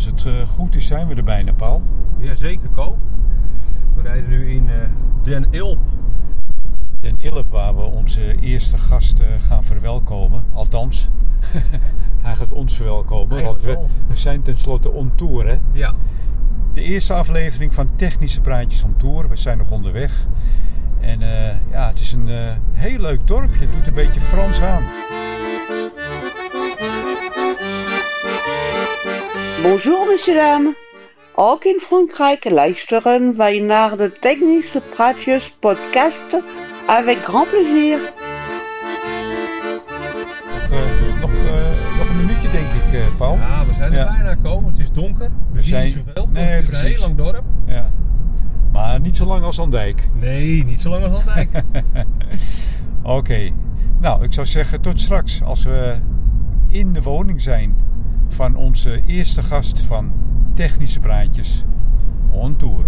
Als het uh, goed is, zijn we er bijna, Paul. Jazeker, Ko. We rijden nu in uh, Den Ilp. Den Ilp, waar we onze eerste gast uh, gaan verwelkomen. Althans, hij gaat ons verwelkomen. Want we, we, zijn tenslotte on tour, hè? Ja. De eerste aflevering van Technische Praatjes on Tour. We zijn nog onderweg. En ja, het is een heel leuk dorpje. Het doet een beetje Frans aan. Bonjour, messieurs, dames. Ook in Frankrijk luisteren wij naar de Technische Praatjes podcast avec grand plaisir. Nog, uh, nog, uh, nog een minuutje, denk ik, uh, Paul. Ja, we zijn er ja. bijna komen. Het is donker. We, we zien niet zoveel. Nee, het is precies. een heel lang dorp. Ja. Maar niet zo lang als Andijk. Nee, niet zo lang als Andijk. Oké. Okay. Nou, ik zou zeggen tot straks als we in de woning zijn van onze eerste gast van Technische Praatjes on Tour.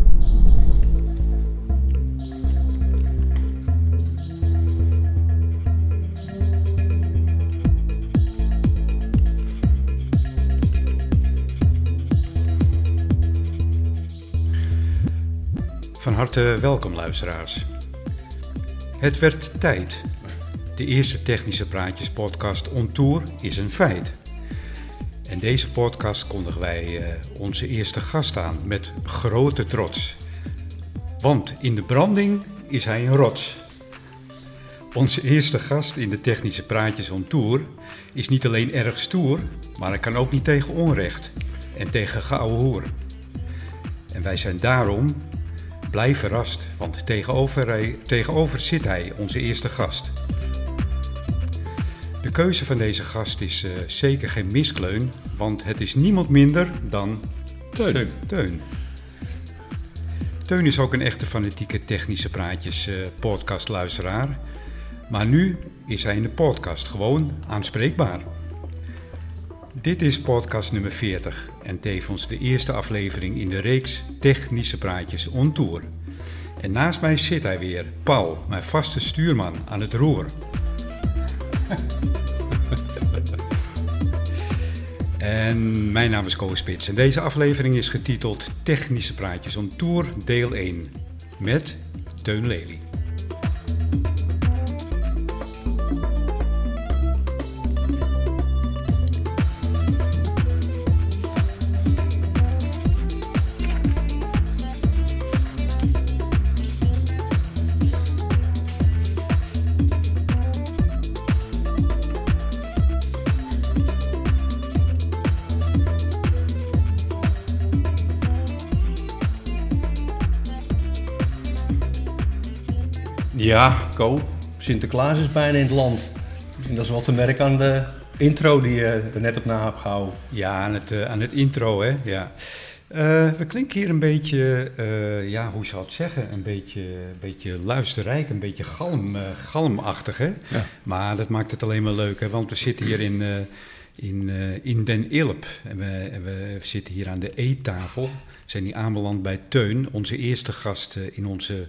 Van harte welkom luisteraars. Het werd tijd. De eerste Technische Praatjes podcast on Tour is een feit. In deze podcast kondigen wij uh, onze eerste gast aan met grote trots. Want in de branding is hij een rots. Onze eerste gast in de Technische Praatjes on Tour is niet alleen erg stoer, maar hij kan ook niet tegen onrecht en tegen gouden hoer. En wij zijn daarom blij verrast, want tegenover, tegenover zit hij, onze eerste gast. De keuze van deze gast is uh, zeker geen miskleun, want het is niemand minder dan Teun. Teun. Teun. is ook een echte fanatieke technische praatjes uh, podcastluisteraar. Maar nu is hij in de podcast gewoon aanspreekbaar. Dit is podcast nummer 40 en tevens de eerste aflevering in de reeks Technische Praatjes on Tour. En naast mij zit hij weer, Paul, mijn vaste stuurman aan het roer. En mijn naam is Koos Spits en deze aflevering is getiteld Technische Praatjes on Tour deel 1 met Teun Lely. Ja, Ko, Sinterklaas is bijna in het land. Misschien dat is wel te merken aan de intro die je er net op na hebt gehouden. Ja, aan het, uh, aan het intro, hè. Ja. Uh, we klinken hier een beetje, uh, ja, hoe zou het zeggen, een beetje, een beetje luisterrijk, een beetje galm, galmachtig, hè. Ja. Maar dat maakt het alleen maar leuk, hè, want we zitten hier in, in, in Den Ilp. En we, en we zitten hier aan de eettafel, we zijn hier aanbeland bij Teun, onze eerste gast in onze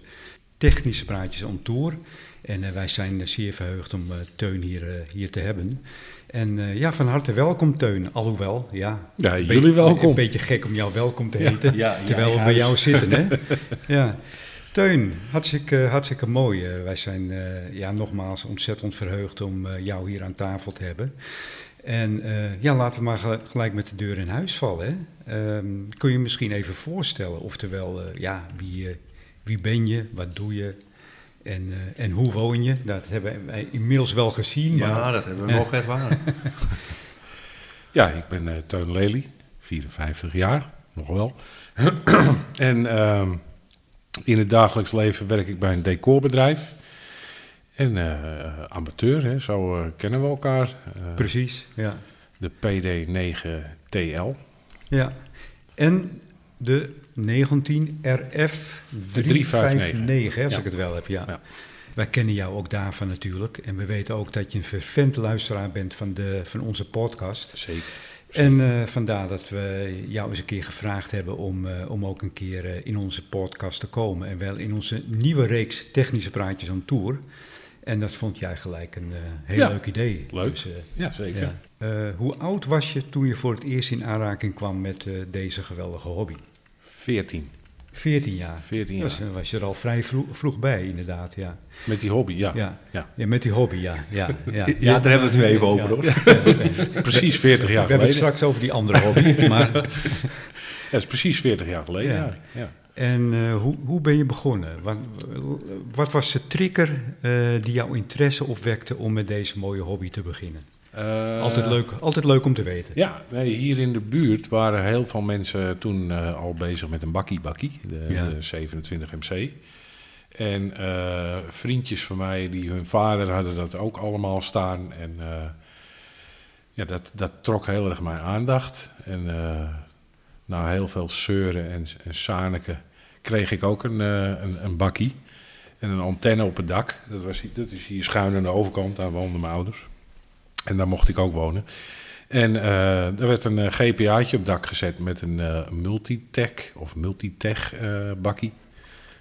technische praatjes on tour. En uh, wij zijn zeer verheugd om uh, Teun hier, uh, hier te hebben. En ja, van harte welkom Teun. Alhoewel, ja, ja jullie beetje, welkom. Een beetje gek om jou welkom te heten, ja, ja, terwijl we bij jou zitten. Hè? ja. Teun, hartstikke, hartstikke mooi. wij zijn ja, nogmaals ontzettend verheugd om jou hier aan tafel te hebben. En ja, laten we maar gelijk met de deur in huis vallen. Hè? Um, kun je misschien even voorstellen, oftewel, ja, wie wie ben je, wat doe je en, uh, en hoe woon je? Dat hebben wij inmiddels wel gezien. Ja, maar, dat hebben we nog ervaren. ja, ik ben uh, Teun Lely, 54 jaar, nog wel. en uh, in het dagelijks leven werk ik bij een decorbedrijf. En amateur, hè, zo kennen we elkaar. Precies, ja. De PD9TL. Ja, en de 19 RF 359, als ik het wel heb, ja. ja. Wij kennen jou ook daarvan natuurlijk. En we weten ook dat je een vervent luisteraar bent van, de, van onze podcast. Zeker. En uh, vandaar dat we jou eens een keer gevraagd hebben om, uh, om ook een keer uh, in onze podcast te komen. En wel in onze nieuwe reeks Technische Praatjes aan Tour. En dat vond jij gelijk een eh, heel Ja, leuk idee. leuk. Dus, eh, Ja, zeker. Eh, hoe oud was je toen je voor het eerst in aanraking kwam met eh, deze geweldige hobby? 14. 14 jaar. 14 jaar. Dus dan was je er al vrij vroeg, vroeg bij, inderdaad. Ja. Met die hobby, ja. Ja. ja. Ja, met die hobby, ja. Ja, ja. Ja, daar hebben we het nu even over, Ja. hoor. Precies 40 jaar We hebben het geleden. straks over die andere hobby. maar, Ja, dat is precies 40 jaar geleden. Ja. Ja. Ja. en eh, hoe, hoe ben je begonnen? Wat, wat was de trigger eh, die jouw interesse opwekte om met deze mooie hobby te beginnen? Eh, Altijd leuk, altijd leuk om te weten. Ja, nee, hier in de buurt waren heel veel mensen toen eh, al bezig met een bakkie-bakkie, de, Ja. de 27 MC. En eh, vriendjes van mij, die hun vader hadden dat ook allemaal staan. En ja, dat, dat trok heel erg mijn aandacht. En na heel veel zeuren en, en zaniken kreeg ik ook een, een, een bakkie. En een antenne op het dak. Dat, was, dat is hier schuin aan de overkant, daar woonden mijn ouders. En daar mocht ik ook wonen. En eh, er werd een eh, GPA'tje op dak gezet met een eh, multitech of multitech bakkie.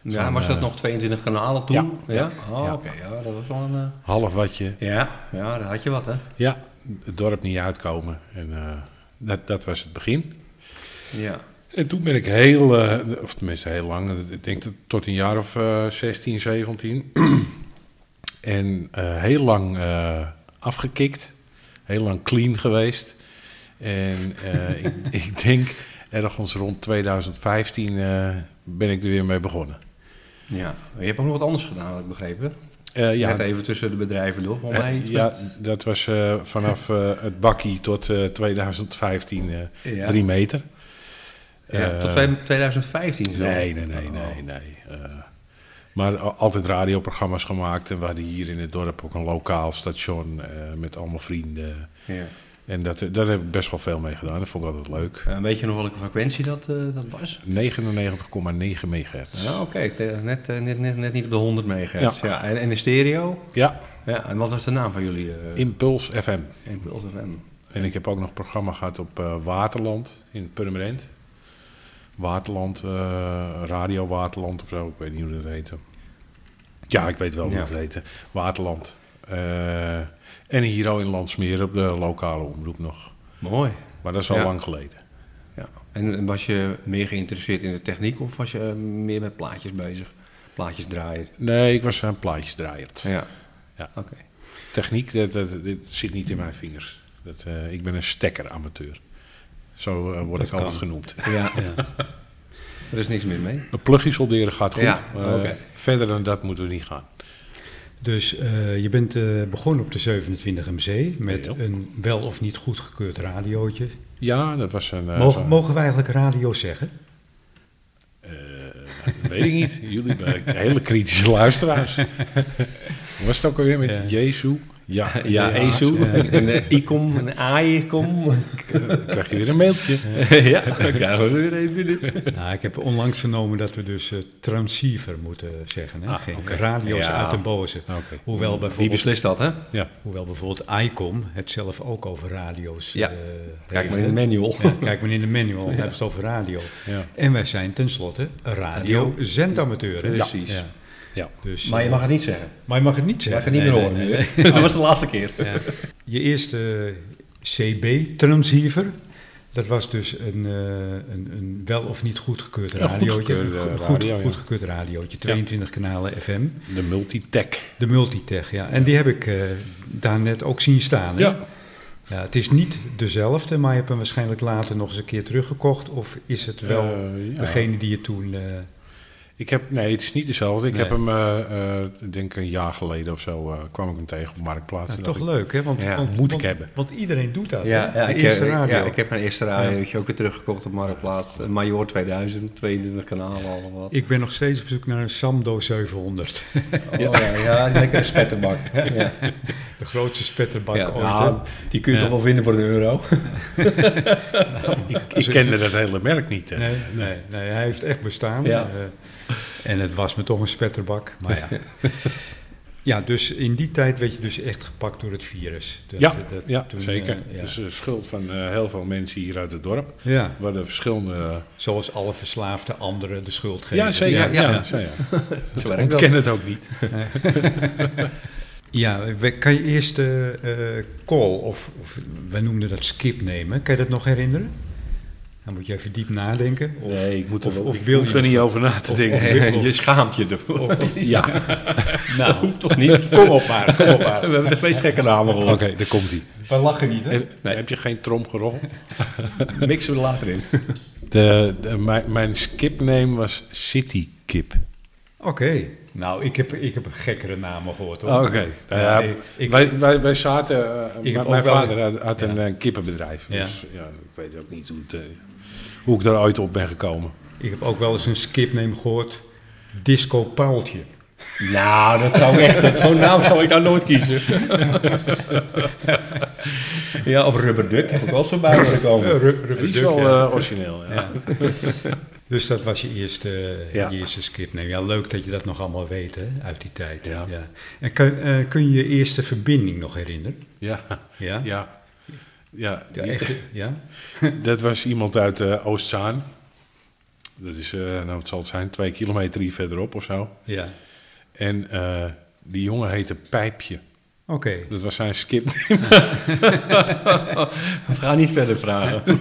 Ja, Zo'n, was dat nog 22 kanalen toen? ja, Ja? Oh, ja. oké. Ja, dat was wel een... Half watje. Ja, ja, daar had je wat, hè? Ja, het dorp niet uitkomen. En dat, dat was het begin. Ja. En toen ben ik heel, of tenminste heel lang, ik denk dat tot een jaar of eh 16, 17. en heel lang afgekikt. Heel lang clean geweest. En eh, ik, ik denk ergens rond 2015 eh, ben ik er weer mee begonnen. ja. Je hebt ook nog wat anders gedaan, had ik begrepen. Eh, ja, Net even tussen de bedrijven door. Mij. ja, dat was vanaf het bakkie tot eh, 2015 eh, Ja. drie meter. Ja, tot twee- 2015 zo. Nee, nee, nee, Oh. nee, nee. Eh, maar altijd radioprogramma's gemaakt. En we hadden hier in het dorp ook een lokaal station eh, met allemaal vrienden. Ja. En dat, daar heb ik best wel veel mee gedaan. Dat vond ik altijd leuk. Eh, weet je nog welke frequentie dat, eh, dat was? 99,9 megahertz. Ja, oké. Net, eh, net, net, net niet op de 100 megahertz. Ja. Ja. En, en de stereo? Ja, Ja. En wat was de naam van jullie? eh Impuls FM. Impuls FM. En ik heb ook nog een programma gehad op eh, Waterland in Purmerend. Waterland, eh, Radio Waterland of zo, ik weet niet hoe dat heette. Ja, ik weet wel hoe Ja. het heette. Waterland. Eh, en hier al in Landsmeer op de lokale omroep nog. Mooi. Maar dat is al Ja. lang geleden. Ja. En, was je meer geïnteresseerd in de techniek of was je eh, meer met plaatjes bezig? Plaatjes draaien? Nee, ik was een plaatjesdraaier. Ja. Ja. Oké. Techniek, dat, dat, dit zit niet in mijn vingers. Dat, ik ben een stekkeramateur. Zo eh, word Dat ik altijd genoemd. Ja. Ja. Er is niks meer mee. Een plugje solderen gaat goed. Ja, Eh. Verder dan dat moeten we niet gaan. Dus eh, je bent eh, begonnen op de 27 MC met een wel of niet goedgekeurd radiootje. Ja, dat was een... eh, mogen, mogen wij eigenlijk radio zeggen? Eh, dat weet ik niet. Jullie zijn hele kritische luisteraars. Was het ook alweer met Ja. Jezu? Ja, Ja, ja, ESU, ja. en de ICOM, en de AICOM. Dan krijg je weer een mailtje. ja, dan krijgen we weer even. Nou, ik heb onlangs vernomen dat we dus eh, transceiver moeten zeggen. Hè? Ah, Geen oké. radio's Ja. uit de boze. Hoewel Wie bijvoorbeeld, beslist dat, hè? Ja. hoewel bijvoorbeeld ICOM het zelf ook over radio's Ja. eh, Kijk maar heeft, in de manual. Ja, kijk maar in de manual, hebben ze het over radio. Ja. En wij zijn tenslotte een radio-zendamateur. Precies. Ja. Dus, Maar je eh, mag het niet zeggen. maar je mag het niet Je mag zeggen. het niet meer Nee, horen? Dat was de laatste keer. Ja. Je eerste CB-transceiver, dat was dus een, eh, een, een wel of niet goedgekeurd Een radiootje. Een goed, radio, ja. goedgekeurd radiootje, 22 kanalen FM. De multitech. De Multitech, ja. En die heb ik eh, daar net ook zien staan. hè? Ja. Ja, het is niet dezelfde, maar je hebt hem waarschijnlijk later nog eens een keer teruggekocht. Of is het wel Eh, ja. degene die je toen... Ik heb, nee, het is niet dezelfde. Ik Nee. heb hem, eh, eh, ik denk een jaar geleden of zo, eh, kwam ik hem tegen op Marktplaats. En toch ik, leuk, hè? Want, Ja, want, moet ik hebben. Want iedereen doet dat, Ja, hè? ja, De ik, eerste heb, radio. ja, ik heb mijn eerste radiootje ook weer teruggekocht op Marktplaats. Een Major 2000, 22 kanalen, al wat. Ik ben nog steeds op zoek naar een Samdo 700. Oh ja, ja, een lekkere spetterbak. Ja. De grootste spetterbak Ja, ooit, nou, die kun je Ja. toch wel vinden voor een euro. Ik kende dat hele merk niet. Hè. Nee, nee, nee, hij heeft echt bestaan. Ja. Eh, en het was me toch een spetterbak. Maar ja. ja, dus in die tijd werd je dus echt gepakt door het virus. Dat- Ja, dat- ja toen, zeker. eh, ja. Dus de schuld van eh, heel veel mensen hier uit het dorp. ja, We hadden verschillende... eh, zoals alle verslaafde anderen de schuld geven. ja, zeker. Ja, Ja, werkt dat. ken het ook niet. Ja, kan je eerst de eh, call, of, of wij noemden dat skip nemen. Kan je dat nog herinneren? Dan moet je even diep nadenken. Of, Nee, ik moet er, of- ik wil hoef je er niet over na te denken. je schaamt je ervoor. Ja, nou, Dat hoeft toch niet? kom op maar, kom op maar. We hebben de meest gekke namen oké, gehoord. daar komt hij. We lachen niet, hè? Heb je geen tromgeroffel? Mixen we er later in. De, de, mijn, mijn skipname was City Kip. Oké. Nou, ik heb, ik heb gekkere namen gehoord, hoor. Oké. Ja, ik- wij, wij, wij zaten... eh, Ik heb mijn vader had, had een Ja. eh, kippenbedrijf. Ja. Dus ja, ik weet ook niet hoe, het, eh, hoe ik daar ooit op ben gekomen. Ik heb ook wel eens een skipname gehoord. Disco Paaltje. Nou, dat zou ik echt, dat zo'n naam zou ik nou nooit kiezen. ja, of Rubber Duck heb ik wel zo bij willen Eh, komen. Ru- Rubber Die is Duck, wel ja. eh, origineel. Ja. Ja. Dus dat was je eerste, Ja. je eerste skipname. Ja, leuk dat je dat nog allemaal weet, hè, uit die tijd. Ja. En kun, eh, kun je je eerste verbinding nog herinneren? Ja, Ja? ja. Ja, Ja, die- echt, ja? dat was iemand uit eh Oostzaan. Dat is, eh, nou wat zal het zijn, twee kilometer hier verderop of zo. Ja. En eh, die jongen heette Pijpje. Oké. Dat was zijn skip. We gaan niet verder vragen.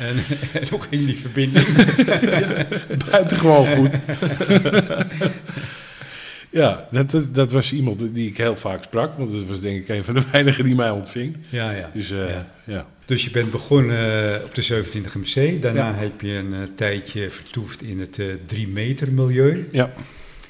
En, en hoe ging die verbinding? Buitengewoon goed. Ja, dat, dat, was iemand die ik heel vaak sprak. Want dat was denk ik een van de weinigen die mij ontving. Ja, ja. Dus eh, Ja. ja. Dus je bent begonnen eh, op de 27 MC. Daarna Ja. heb je een eh, tijdje vertoefd in het 3 meter milieu. Ja.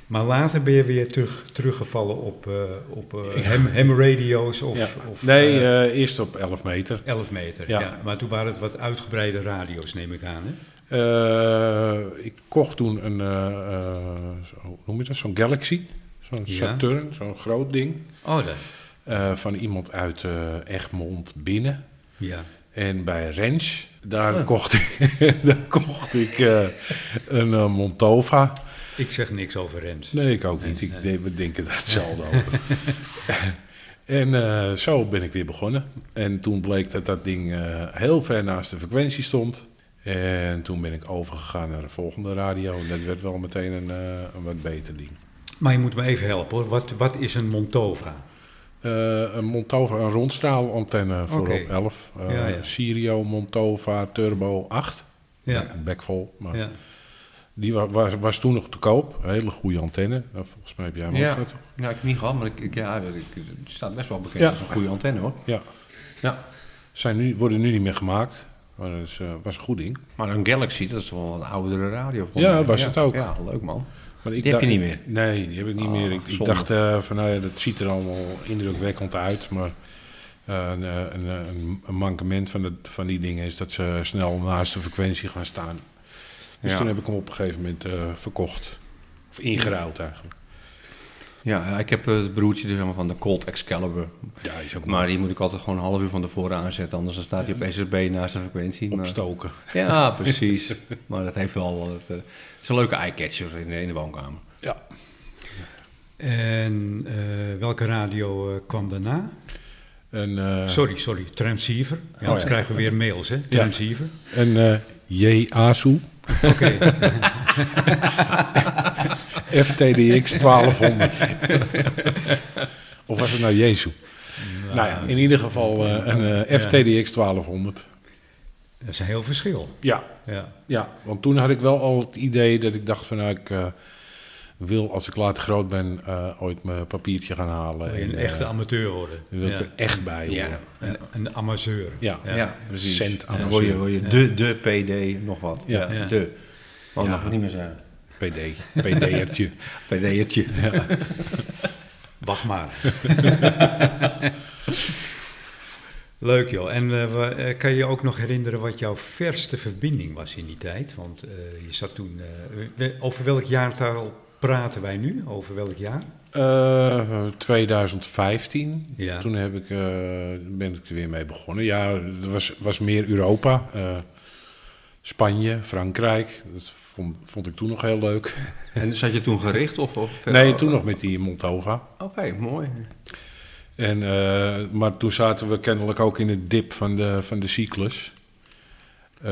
Maar later ben je weer terug, teruggevallen op, op ham, ham radio's of, ja. of nee, eerst op 11 meter. 11 meter. Ja. Ja. Maar toen waren het wat uitgebreide radio's, neem ik aan. Hè? Eh, ik kocht toen een, eh, eh, hoe noem je dat, zo'n Galaxy. Zo'n Ja. Saturn, zo'n groot ding. Oh, van iemand uit Egmond binnen. Ja. En bij Rens, daar kocht ik, daar kocht ik een Montova. Ik zeg niks over Rens. Nee, ik ook niet. Ik, denk- we denken daar hetzelfde over. en zo ben ik weer begonnen. En toen bleek dat dat ding heel ver naast de frequentie stond. En toen ben ik overgegaan naar de volgende radio. En dat werd wel meteen een, eh, een wat beter ding. Maar je moet me even helpen hoor. Wat, wat is een Montova? Eh, een Montova, een rondstraalantenne voor op 11. Eh Ja, ja. Sirio Montova Turbo 8. Ja. Een bekvol. Maar Ja. Die wa- was, was toen nog te koop. Een hele goede antenne. Nou, volgens mij heb jij hem ook Ja. gehad. Nou, ik heb niet gehad, maar ik, ik- ja, ik, het staat best wel bekend Ja. als een goede antenne hoor. Ja. Ja. Zijn nu, worden nu niet meer gemaakt. Maar dat is, eh, was een goed ding. Maar een Galaxy, dat is wel een oudere radio. Ja, was het ook. Ja, leuk man. Maar ik Die heb je niet meer? Nee, die heb ik niet Ah, meer. Ik, dacht eh, van nou ja, dat ziet er allemaal indrukwekkend uit. Maar eh, een, een, een, een mankement van, de, van die dingen is dat ze snel naast de frequentie gaan staan. Dus Ja. toen heb ik hem op een gegeven moment verkocht. Of ingeruild eigenlijk. Ja, ik heb eh, het broertje dus helemaal van de Colt Excalibur. Ja, is ook Maar die moet ik altijd gewoon een half uur van tevoren aanzetten, anders dan staat hij op SSB naast de frequentie. Maar- opstoken. ja, precies. maar dat heeft wel wat. eh, het is een leuke eyecatcher in de, in de woonkamer. Ja. En eh, welke radio eh, kwam daarna? En, eh, Sorry, sorry, transceiver. Ja, anders ja. krijgen we weer mails, hè? Transceiver. En eh J. Asu. Oké. FTDX 1200. of was het nou Jezu? Nou ja, in ieder geval eh, een eh, FTDX 1200. Dat is een heel verschil. Ja, Ja. ja, want toen had ik wel al het idee dat ik dacht van nou, ik eh, wil als ik later groot ben eh, ooit mijn papiertje gaan halen. Wil je een En, echte amateur worden. dan wil ik er echt bij Ja. horen. Een, een amateur. Ja, Ja. precies. Cent En aan dan de word je, word je Ja. de, de PD nog wat. Ja. Ja. De. Oh, Ja. mag ik niet meer zeggen. PD, PD'ertje. PD'ertje. Wacht maar. Leuk joh. En eh, eh, kan je je ook nog herinneren wat jouw verste verbinding was in die tijd? Want eh, je zat toen... over welk jaartal praten wij nu? Over welk jaar? Eh, 2015. Ja. Toen heb ik, ben ik er weer mee begonnen. Ja, het was, was meer Europa. Spanje, Frankrijk. Dat vond, vond ik toen nog heel leuk. En zat je toen gericht? Of, of Nee, toen nog met die Montova. Oké, mooi. En, eh, maar toen zaten we kennelijk ook in het dip van de, van de cyclus. Eh,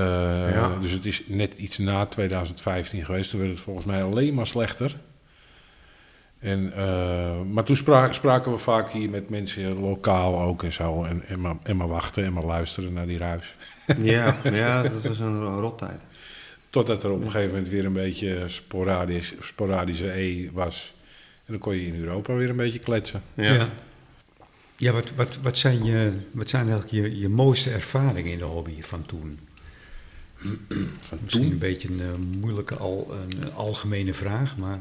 Ja. Dus het is net iets na 2015 geweest. Toen werd het volgens mij alleen maar slechter. En, eh, maar toen spra- spraken we vaak hier met mensen lokaal ook en zo. En, en, maar, en maar wachten en maar luisteren naar die ruis. Ja, ja dat was een rottijd. Totdat er op een gegeven moment weer een beetje sporadisch, sporadische E was. En dan kon je in Europa weer een beetje kletsen. Ja. Ja. Ja, wat, wat, wat, zijn je, wat zijn eigenlijk je, je mooiste ervaringen in de hobby van toen? Van Misschien toen? een beetje een eh, moeilijke, al, een algemene vraag, maar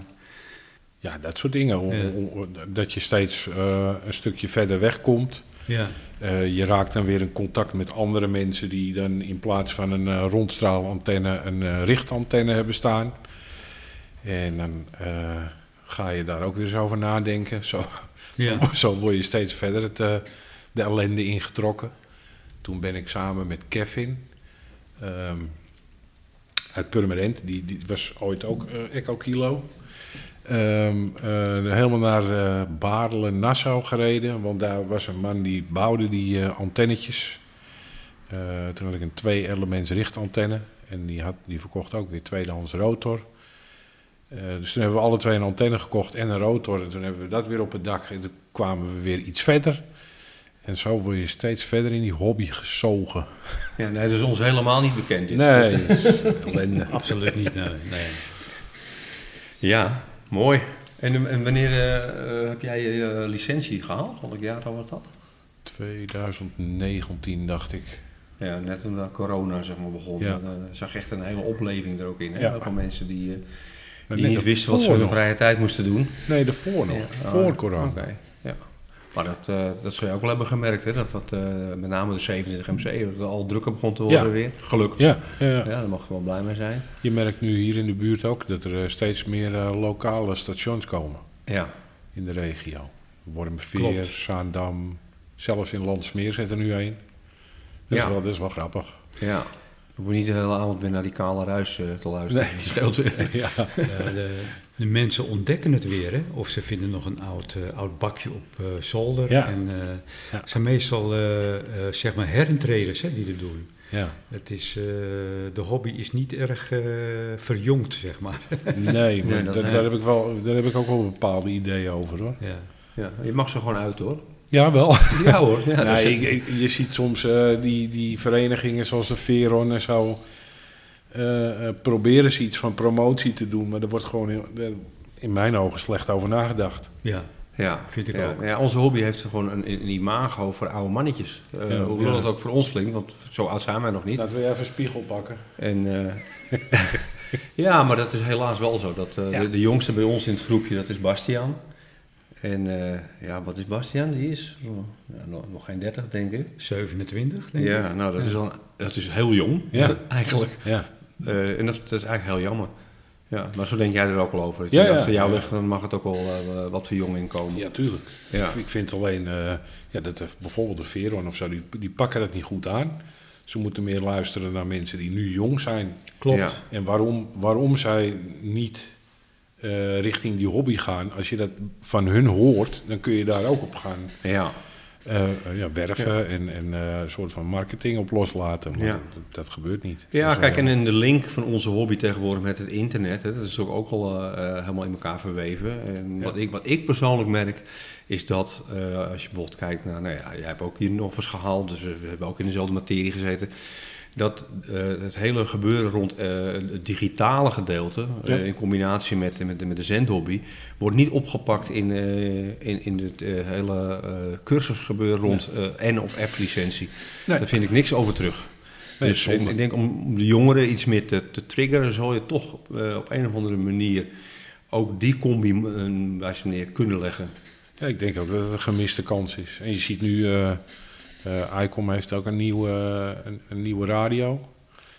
Ja, dat soort dingen. Om- Ja. om- dat je steeds eh, een stukje verder wegkomt. ja. Eh, je raakt dan weer in contact met andere mensen die dan in plaats van een eh, rondstraalantenne een richtantenne hebben staan. En dan ga je daar ook weer eens over nadenken. Zo, Ja. zo, zo word je steeds verder het, de ellende ingetrokken. Toen ben ik samen met Kevin ehm, uit Purmerend, die, die was ooit ook eh Echo Kilo. Ehm, eh, helemaal naar eh Baarle, Nassau gereden. Want daar was een man die bouwde die eh, antennetjes. Eh, toen had ik een twee-elements richtantenne. En die, had, die verkocht ook weer tweedehands rotor. Eh, dus toen hebben we alle twee een antenne gekocht en een rotor. En toen hebben we dat weer op het dak. En toen kwamen we weer iets verder. En zo word je steeds verder in die hobby gezogen. Ja, nee, dat is ons helemaal niet bekend. dit. Nee, ellende. absoluut niet. Nee, nee. Ja, mooi. En, en wanneer eh, eh, heb jij je eh, licentie gehaald? Welk jaar was dat? 2019 dacht ik. Ja, net toen corona zeg maar, begon. Ja. Dan zag echt een hele opleving er ook in. Hè? Ja. Van mensen die, eh, niet wisten wat ze in hun nog. vrije tijd moesten doen. Nee, daarvoor nog. Ja. Voor Ah, corona. Oké, ja. Maar dat, eh, dat zul je ook wel hebben gemerkt, hè? Dat wat, eh, met name de 27 MC, dat het al drukker begon te worden Ja. weer. Gelukkig. Ja, ja, ja. Ja, daar mag je wel blij mee zijn. je merkt nu hier in de buurt ook dat er eh, steeds meer eh, lokale stations komen Ja, in de regio. Wormerveer, Klopt. Zaandam, zelfs in Landsmeer zit er nu een. Dat, Ja. is wel, dat is wel grappig. ja. Je hoeft niet de hele avond weer naar die kale ruis te luisteren. Nee. Dat scheelt weer. ja. Eh, de, de mensen ontdekken het weer, hè? of ze vinden nog een oud, eh, oud bakje op eh, zolder. Ja. En eh, Ja. het zijn meestal eh, eh, zeg maar herintreders hè, die dat doen. ja. Het is, eh, de hobby is niet erg eh, verjongd, zeg maar. Nee, maar Nee, dat daar, heb ik wel, daar heb ik ook wel bepaalde ideeën over hoor. ja. Ja, je mag ze gewoon uit hoor. Ja, wel. Ja hoor. Ja, Nee, ik- ik- je ziet soms eh, die, die verenigingen zoals de Veron en zo. Eh, eh, proberen ze iets van promotie te doen, maar er wordt gewoon in, in mijn ogen slecht over nagedacht. ja. Ja, Vind ik ja. ook. Ja, onze hobby heeft gewoon een, een imago voor oude mannetjes. Eh, Ja, hoewel ja. het ook voor ons klinkt, want zo oud zijn wij nog niet. Laten we even een spiegel pakken. En, eh, ja, maar dat is helaas wel zo. Dat, eh, Ja. de, de jongste bij ons in het groepje, dat is Bastiaan. En eh, ja, wat is Bastiaan? Die is oh, ja, nog, nog geen 30, denk ik. 27, denk ik. Ja, nou, dat, Is dan, dat is heel jong, Ja. eigenlijk. Ja, Eh, en dat, dat is eigenlijk heel jammer. Ja, maar zo denk jij er ook wel over. Ja, als het jou Ja. ligt, dan mag het ook wel eh, wat voor jong inkomen. ja tuurlijk. Ja. Ik, ik vind alleen eh, ja, dat er bijvoorbeeld de Veron of zo, die, die pakken dat niet goed aan. Ze moeten meer luisteren naar mensen die nu jong zijn. Klopt. Ja. En waarom, waarom zij niet eh, richting die hobby gaan. Als je dat van hun hoort, dan kun je daar ook op gaan Ja. Eh, eh, ja, werven en, en eh, een soort van marketing op loslaten. Maar Ja. dat, dat gebeurt niet. Ja, Dus, kijk, en in de link van onze hobby tegenwoordig met het internet, hè, dat is ook, ook al helemaal in elkaar verweven. En wat, ik, wat ik persoonlijk merk, is dat als je bijvoorbeeld kijkt naar, nou ja, jij hebt ook hier nog eens gehaald, dus we hebben ook in dezelfde materie gezeten. Dat eh, het hele gebeuren rond eh, het digitale gedeelte, Ja. eh, in combinatie met, met, de- met de zendhobby, wordt niet opgepakt in, in, in het hele cursusgebeuren rond N of F licentie. Nee. Daar vind ik niks over terug. Nee, dus ik, ik denk om de jongeren iets meer te, te triggeren, zal je toch op een of andere manier ook die combi bij ze neer kunnen leggen. Ja, ik denk ook dat het een gemiste kans is. En je ziet nu, eh eh, ICOM heeft ook een nieuwe, een, een nieuwe radio.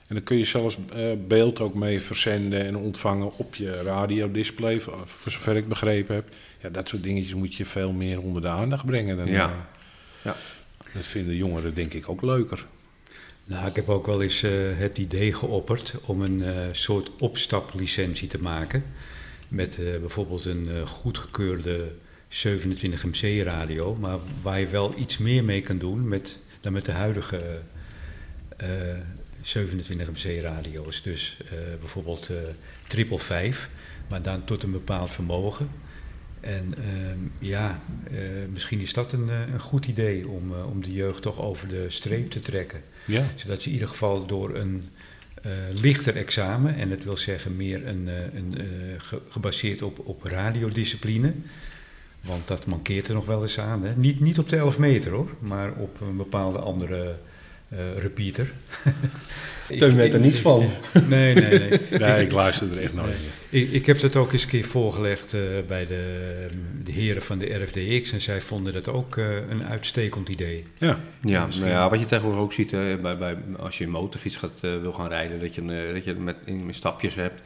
En dan kun je zelfs eh, beeld ook mee verzenden en ontvangen op je radiodisplay, voor voor zover ik begrepen heb. Ja, dat soort dingetjes moet je veel meer onder de aandacht brengen. Dan, Ja. eh, Ja. Dat vinden jongeren denk ik ook leuker. Nou, ik heb ook wel eens eh, het idee geopperd om een eh, soort opstaplicentie te maken. Met eh, bijvoorbeeld een eh, goedgekeurde 27 MC radio, maar waar je wel iets meer mee kan doen met, dan met de huidige eh 27 MC radio's. Dus eh, bijvoorbeeld eh triple 5, maar dan tot een bepaald vermogen. En ehm, ja, misschien is dat een, een goed idee om, om de jeugd toch over de streep te trekken. Ja. Zodat ze in ieder geval door een lichter examen, en dat wil zeggen meer een, een, ge- gebaseerd op, op radiodiscipline, want dat mankeert er nog wel eens aan. Hè? Niet, niet op de 11 meter hoor, maar op een bepaalde andere eh, repeater. Teun weet er niets van. Nee, nee, nee. Nee, ik luister er echt nooit Nee. Ik, ik heb dat ook eens een keer voorgelegd eh, bij de, de heren van de RFDX en zij vonden dat ook eh, een uitstekend idee. Ja, Ja, Misschien. nou ja, wat je tegenwoordig ook ziet, hè, bij, bij, als je een motorfiets gaat, wil gaan rijden, dat je, een, dat je het met, in, met stapjes hebt.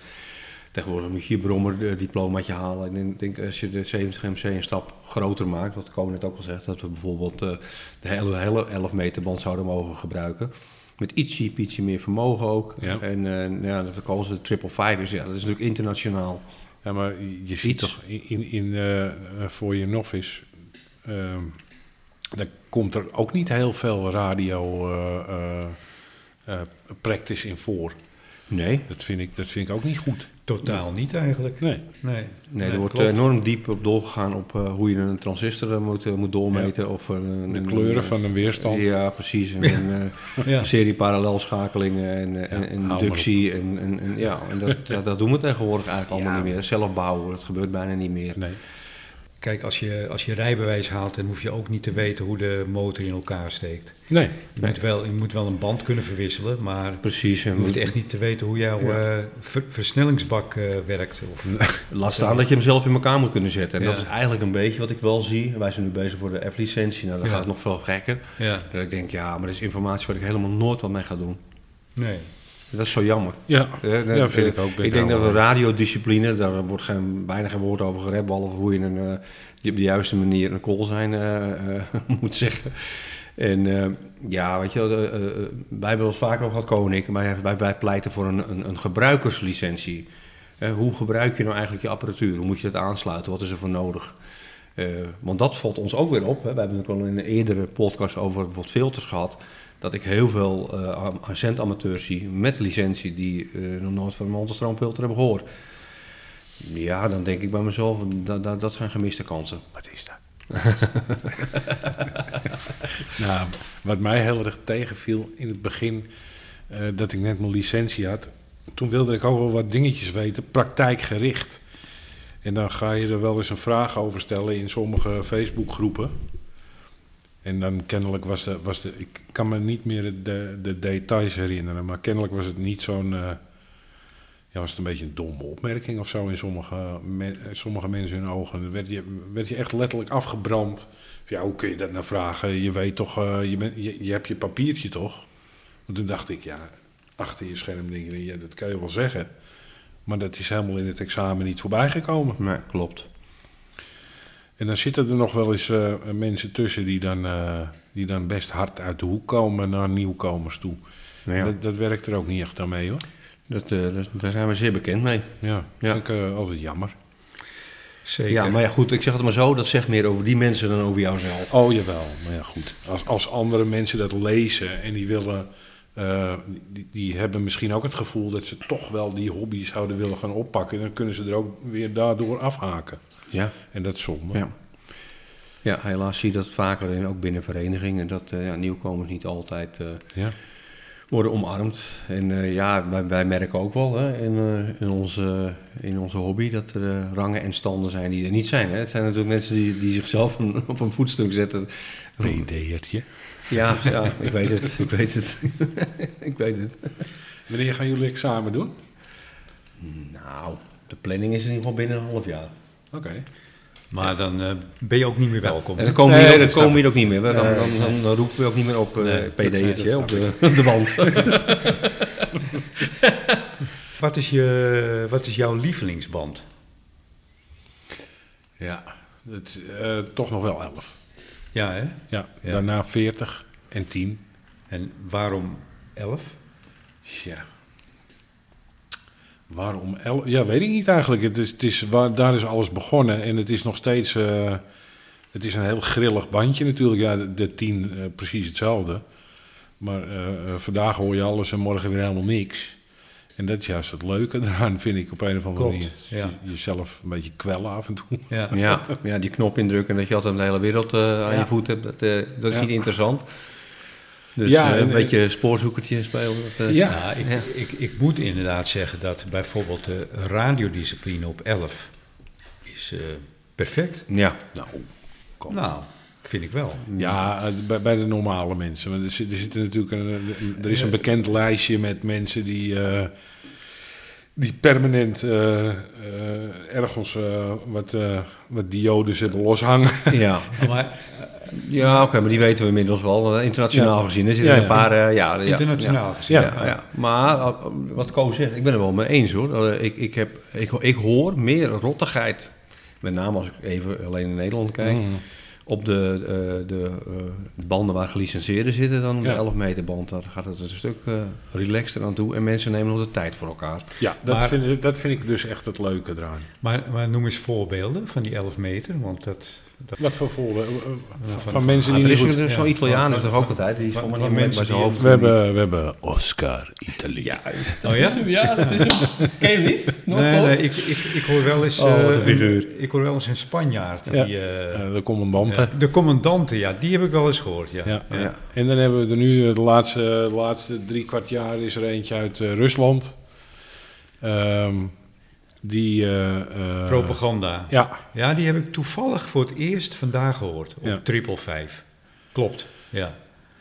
Tegenwoordig moet je je brommer eh, diplomaatje halen. En ik denk als je de 70 MC een stap groter maakt, wat Koon net ook al zegt, dat we bijvoorbeeld eh, de hele, hele 11 meter band zouden mogen gebruiken. Met ietsje, ietsje meer vermogen ook. Ja. En nou ja, dat Kool de triple five is, ja, dat is natuurlijk internationaal. ja maar je ziet toch in, in, eh, voor je novice, ehm daar komt er ook niet heel veel radio practice in voor. Nee, Dat vind, ik, dat vind ik ook niet goed. Totaal niet eigenlijk. Nee. Nee, Nee, er wordt klopt. enorm diep op doorgegaan op eh, hoe je een transistor eh, moet, eh, moet doormeten. Of een, De kleuren een- van een weerstand. Ja, precies. En, een eh, Ja. serie parallelschakelingen en, eh, en, Ja, inductie. En, en, en, ja, en dat, dat, dat doen we tegenwoordig eigenlijk allemaal Ja. niet meer. Zelf bouwen, dat gebeurt bijna niet meer. Nee. Kijk, als je, als je rijbewijs haalt, dan hoef je ook niet te weten hoe de motor in elkaar steekt. Nee. Je, moet, wel, je moet wel een band kunnen verwisselen, maar Precies. je hoeft echt niet te weten hoe jouw Ja. eh, ver- versnellingsbak eh, werkt. Of, Laat staan dat je hem zelf in elkaar moet kunnen zetten. En Ja. dat is eigenlijk een beetje wat ik wel zie. Wij zijn nu bezig voor de F-licentie. Nou, dat Ja. gaat nog veel gekker. ja, Dat ik denk, ja, maar dat is informatie waar ik helemaal nooit wat mee ga doen. nee. Dat is zo jammer. Ja, Eh, ja dat- vind eh, ik ook. Ik denk dat we radiodiscipline, daar wordt geen, bijna geen woord over gerept, behalve hoe je een, eh, op de juiste manier een call zijn moet zeggen. En ja, weet je, wij hebben het vaak over gehad, Koning, maar wij, wij pleiten voor een, een, een gebruikerslicentie. Hoe gebruik je nou eigenlijk je apparatuur? Hoe moet je dat aansluiten? Wat is er voor nodig? Want dat valt ons ook weer op. Hè. We hebben het ook al in een eerdere podcast over bijvoorbeeld filters gehad. Dat ik heel veel eh am- zendamateurs zie met licentie die eh, nog nooit van een monterstroomfilter hebben gehoord. Ja, dan denk ik bij mezelf, dat zijn gemiste kansen. Wat is dat? nou, wat mij heel erg tegenviel in het begin, eh, dat ik net mijn licentie had, toen wilde ik ook wel wat dingetjes weten, praktijkgericht. En dan ga je er wel eens een vraag over stellen in sommige Facebookgroepen. En dan kennelijk was de, was de ik kan me niet meer de, de details herinneren, maar kennelijk was het niet zo'n, eh, ja, was het een beetje een domme opmerking of zo in sommige, sommige mensen hun ogen. Dan werd je, werd je echt letterlijk afgebrand. Ja, hoe kun je dat nou vragen? Je weet toch, eh, je, bent, je, je hebt je papiertje toch? Want toen dacht ik, ja, achter je scherm je, ja, dat kan je wel zeggen. Maar dat is helemaal in het examen niet voorbij gekomen. Nee, klopt. En dan zitten er nog wel eens eh, mensen tussen die dan, eh, die dan best hard uit de hoek komen naar nieuwkomers toe. Nou ja, Dat, dat werkt er ook niet echt aan mee hoor. dat, eh, dat- daar zijn we zeer bekend mee. Ja, dat Ja. vind ik eh, altijd jammer. Zeker. Ja, maar ja, goed, ik zeg het maar zo, dat zegt meer over die mensen dan over jouzelf. Oh jawel, maar ja goed. Als, als andere mensen dat lezen en die willen, eh, die, die hebben misschien ook het gevoel dat ze toch wel die hobby zouden willen gaan oppakken. Dan kunnen ze er ook weer daardoor afhaken. Ja, En dat is zonde. ja. Ja, helaas zie je dat vaker, en ook binnen verenigingen, dat eh, ja, nieuwkomers niet altijd eh, Ja. worden omarmd. En ja, wij, wij merken ook wel hè, in, in, onze, in onze hobby dat er rangen en standen zijn die er niet zijn. Hè. Het zijn natuurlijk mensen die, die zichzelf een- op een voetstuk zetten. PD'ertje. Ja, ja, ik weet het, ik weet het. ik weet het. Wanneer gaan jullie examen doen? Nou, de planning is in ieder geval binnen een half jaar. Oké. Maar dan eh, ben je ook niet meer welkom. En dan komen we Nee, hier, ook- komen snap we hier ook niet meer. Dan, dan, dan, dan roepen we ook niet meer op uh, Nee, PD'tje op, de, de wand. Wat, is je, wat is jouw lievelingsband? Ja, het, eh, toch nog wel 11. Ja, hè? Ja, Ja. daarna 40 en 10. En waarom 11? Ja. Waarom 11? Ja, weet ik niet eigenlijk. Het is, het is, waar, daar is alles begonnen en het is nog steeds. eh, het is een heel grillig bandje natuurlijk. Ja, de, de 10 eh, precies hetzelfde. Maar eh, vandaag hoor je alles en morgen weer helemaal niks. En dat is juist het leuke eraan, vind ik op een of andere Klopt, manier. ja. Je- Jezelf een beetje kwellen af en toe. Ja. Ja, ja, die knop indrukken en dat je altijd de hele wereld eh, aan Ja. je voet hebt, dat, eh, dat Ja. vind je interessant. Dus Ja, eh, en- een beetje spoorzoekertje spelen. Dat, eh, Ja. Ja, ik, Ja. Ik, ik moet inderdaad zeggen dat bijvoorbeeld de radiodiscipline op 11 is eh, perfect. ja. Nou, kom. Nou, vind ik wel. Ja, eh, bij, bij de normale mensen. Want er, zit, er, zitten natuurlijk een, er is een bekend lijstje met mensen die, eh, die permanent eh, eh, ergens wat, eh, wat diodes hebben loshangen. Ja, Maar ja oké, maar die weten we inmiddels wel. internationaal Ja. gezien. Er zitten Ja, een paar... ja, ja, internationaal ja. gezien. Ja, ja. Maar wat Ko zegt, ik ben er wel mee eens hoor. Ik, ik, heb, ik, ik hoor meer rottigheid, met name als ik even alleen in Nederland kijk, Mm. Op de, eh, de eh, banden waar gelicenseerden zitten dan op Ja. de 11 meter band. Daar gaat het een stuk eh relaxter aan toe en mensen nemen nog de tijd voor elkaar. Ja, dat, Maar- vind, ik- dat vind ik dus echt het leuke eraan. Maar, maar noem eens voorbeelden van die 11 meter, want dat... dat Wat voor voorbeelden? eh, Van, van- van mensen Ah, die er niet is goed... er zo'n ja. Italiaan is toch ook altijd? Die is van- van, van van mensen bij zijn hoofd. We hebben, we hebben Oscar Italië. Ja, Oh ja? ja, dat is hem. Ken je hem niet? Nog Nee, nee ik, ik, ik hoor wel eens... Oh, wat eh, een figuur. ik hoor wel eens een Spanjaard. Ja. Die, eh, Eh, de commandanten. de commandanten, ja, die heb ik wel eens gehoord, ja. Ja. Ja. En dan hebben we er nu eh, de laatste, de laatste drie kwart jaar is er eentje uit eh, Rusland. Ehm, die. eh, eh, Propaganda. Ja, Ja, die heb ik toevallig voor het eerst vandaag gehoord. Op Ja. triple 5. Klopt, ja.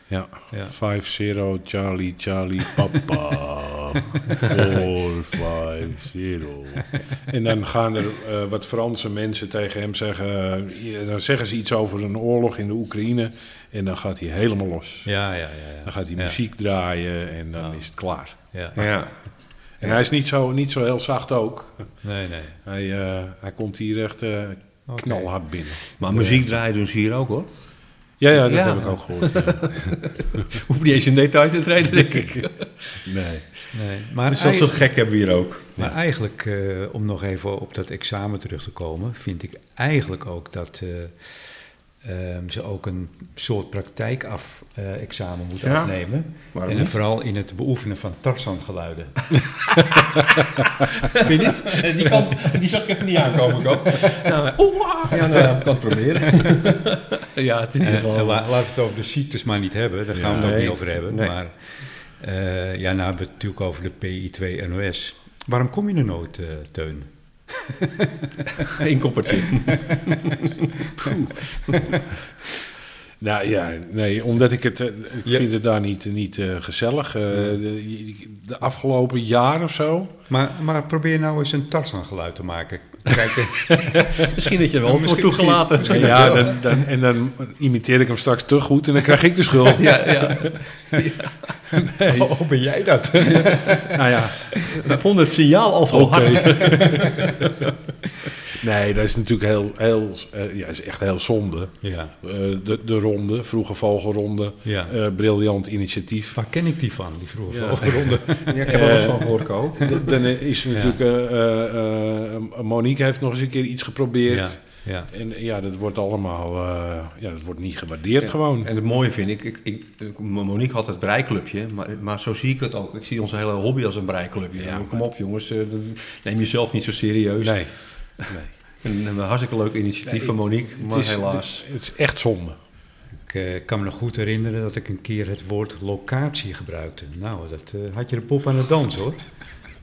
ja. ja. 5-0 Charlie, Charlie, papa. 4-5-0. En dan gaan er eh, wat Franse mensen tegen hem zeggen. dan zeggen ze iets over een oorlog in de Oekraïne. En dan gaat hij helemaal los. Ja, ja, ja. ja. Dan gaat hij Ja. muziek draaien en dan Ja. is het klaar. Ja. Ja. En hij is niet zo, niet zo heel zacht ook. Nee, nee. Hij, eh, hij komt hier echt eh, knalhard binnen. Maar muziek draaien doen ze hier ook hoor. Ja, ja dat Ja. heb ik ook gehoord. ja. Hoef niet eens in detail te treden, denk ik. Nee. nee. Maar, Dus dat soort gek hebben we hier ook. maar eigenlijk, eh, om nog even op dat examen terug te komen, vind ik eigenlijk ook dat eh, ehm, ze ook een soort praktijkaf-examen moeten Ja. afnemen. Waarom en dan vooral in het beoefenen van Tarzan-geluiden. Vind je niet? Die, kan, die zag ik even niet aankomen, Ko. Nou, oeh, ja, nou, ik kan het proberen. ja, het is in ieder Eh, geval... eh, la- laten we het over de ziektes maar niet hebben, daar gaan we het ook Nee. niet over hebben. Nee. Maar eh, ja, nou hebben we het natuurlijk over de PI2 NOS. Waarom kom je er nooit, eh, Teun? Eén koppertje. Nou ja, nee, omdat ik het, eh, ik Ja. vind het daar niet, niet eh, gezellig. Eh, de, de afgelopen jaar of zo. Maar, maar probeer nou eens een Tarzan-geluid te maken. Misschien dat je er wel wordt toegelaten. misschien- ja, dan, dan, en dan imiteer ik hem straks te goed en dan krijg ik de schuld. Ja, ja. oh, ben jij dat? Nou ja, We vonden het signaal al zo oké. hard. nee, dat is natuurlijk heel, heel eh, ja, is echt heel zonde. ja, Eh, de, de ronde, vroege vogelronde, ja. eh, briljant initiatief. Waar ken ik die van, die vroege Ja. vogelronde? Ja, ik heb er wel eens van gehoord, Dan is er natuurlijk, eh, eh, eh, Monique heeft nog eens een keer iets geprobeerd. Ja, ja. En ja, dat wordt allemaal, eh, ja, dat wordt niet gewaardeerd gewoon. En het mooie vind ik, ik, ik, ik- Monique had het breiklubje, maar, maar zo zie ik het ook. Ik zie onze hele hobby als een breiklubje. Ja, maar- Kom op jongens, eh, neem jezelf niet zo serieus. Nee, nee. En, een hartstikke leuk initiatief Nee, van Monique, het maar is- helaas. Het is echt zonde. Ik eh, kan me nog goed herinneren dat ik een keer het woord locatie gebruikte. Nou, dat eh, had je de pop aan het dans hoor.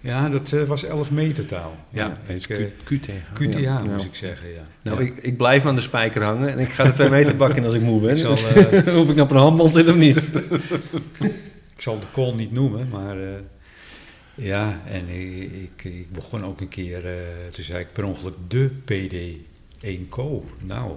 Ja, dat eh, was 11 meter taal. Ja, ik, eh, QT. QTA Ja, moest ik zeggen, ja. Nou, Ja. ik, ik blijf aan de spijker hangen en ik ga de twee meter bakken als ik moe ben. Ik zal, eh, of ik nou op een handband zit of niet. Ik zal de call niet noemen, maar eh, ja, en ik, ik, ik begon ook een keer, eh, toen zei ik per ongeluk de PD1 Co. Nou,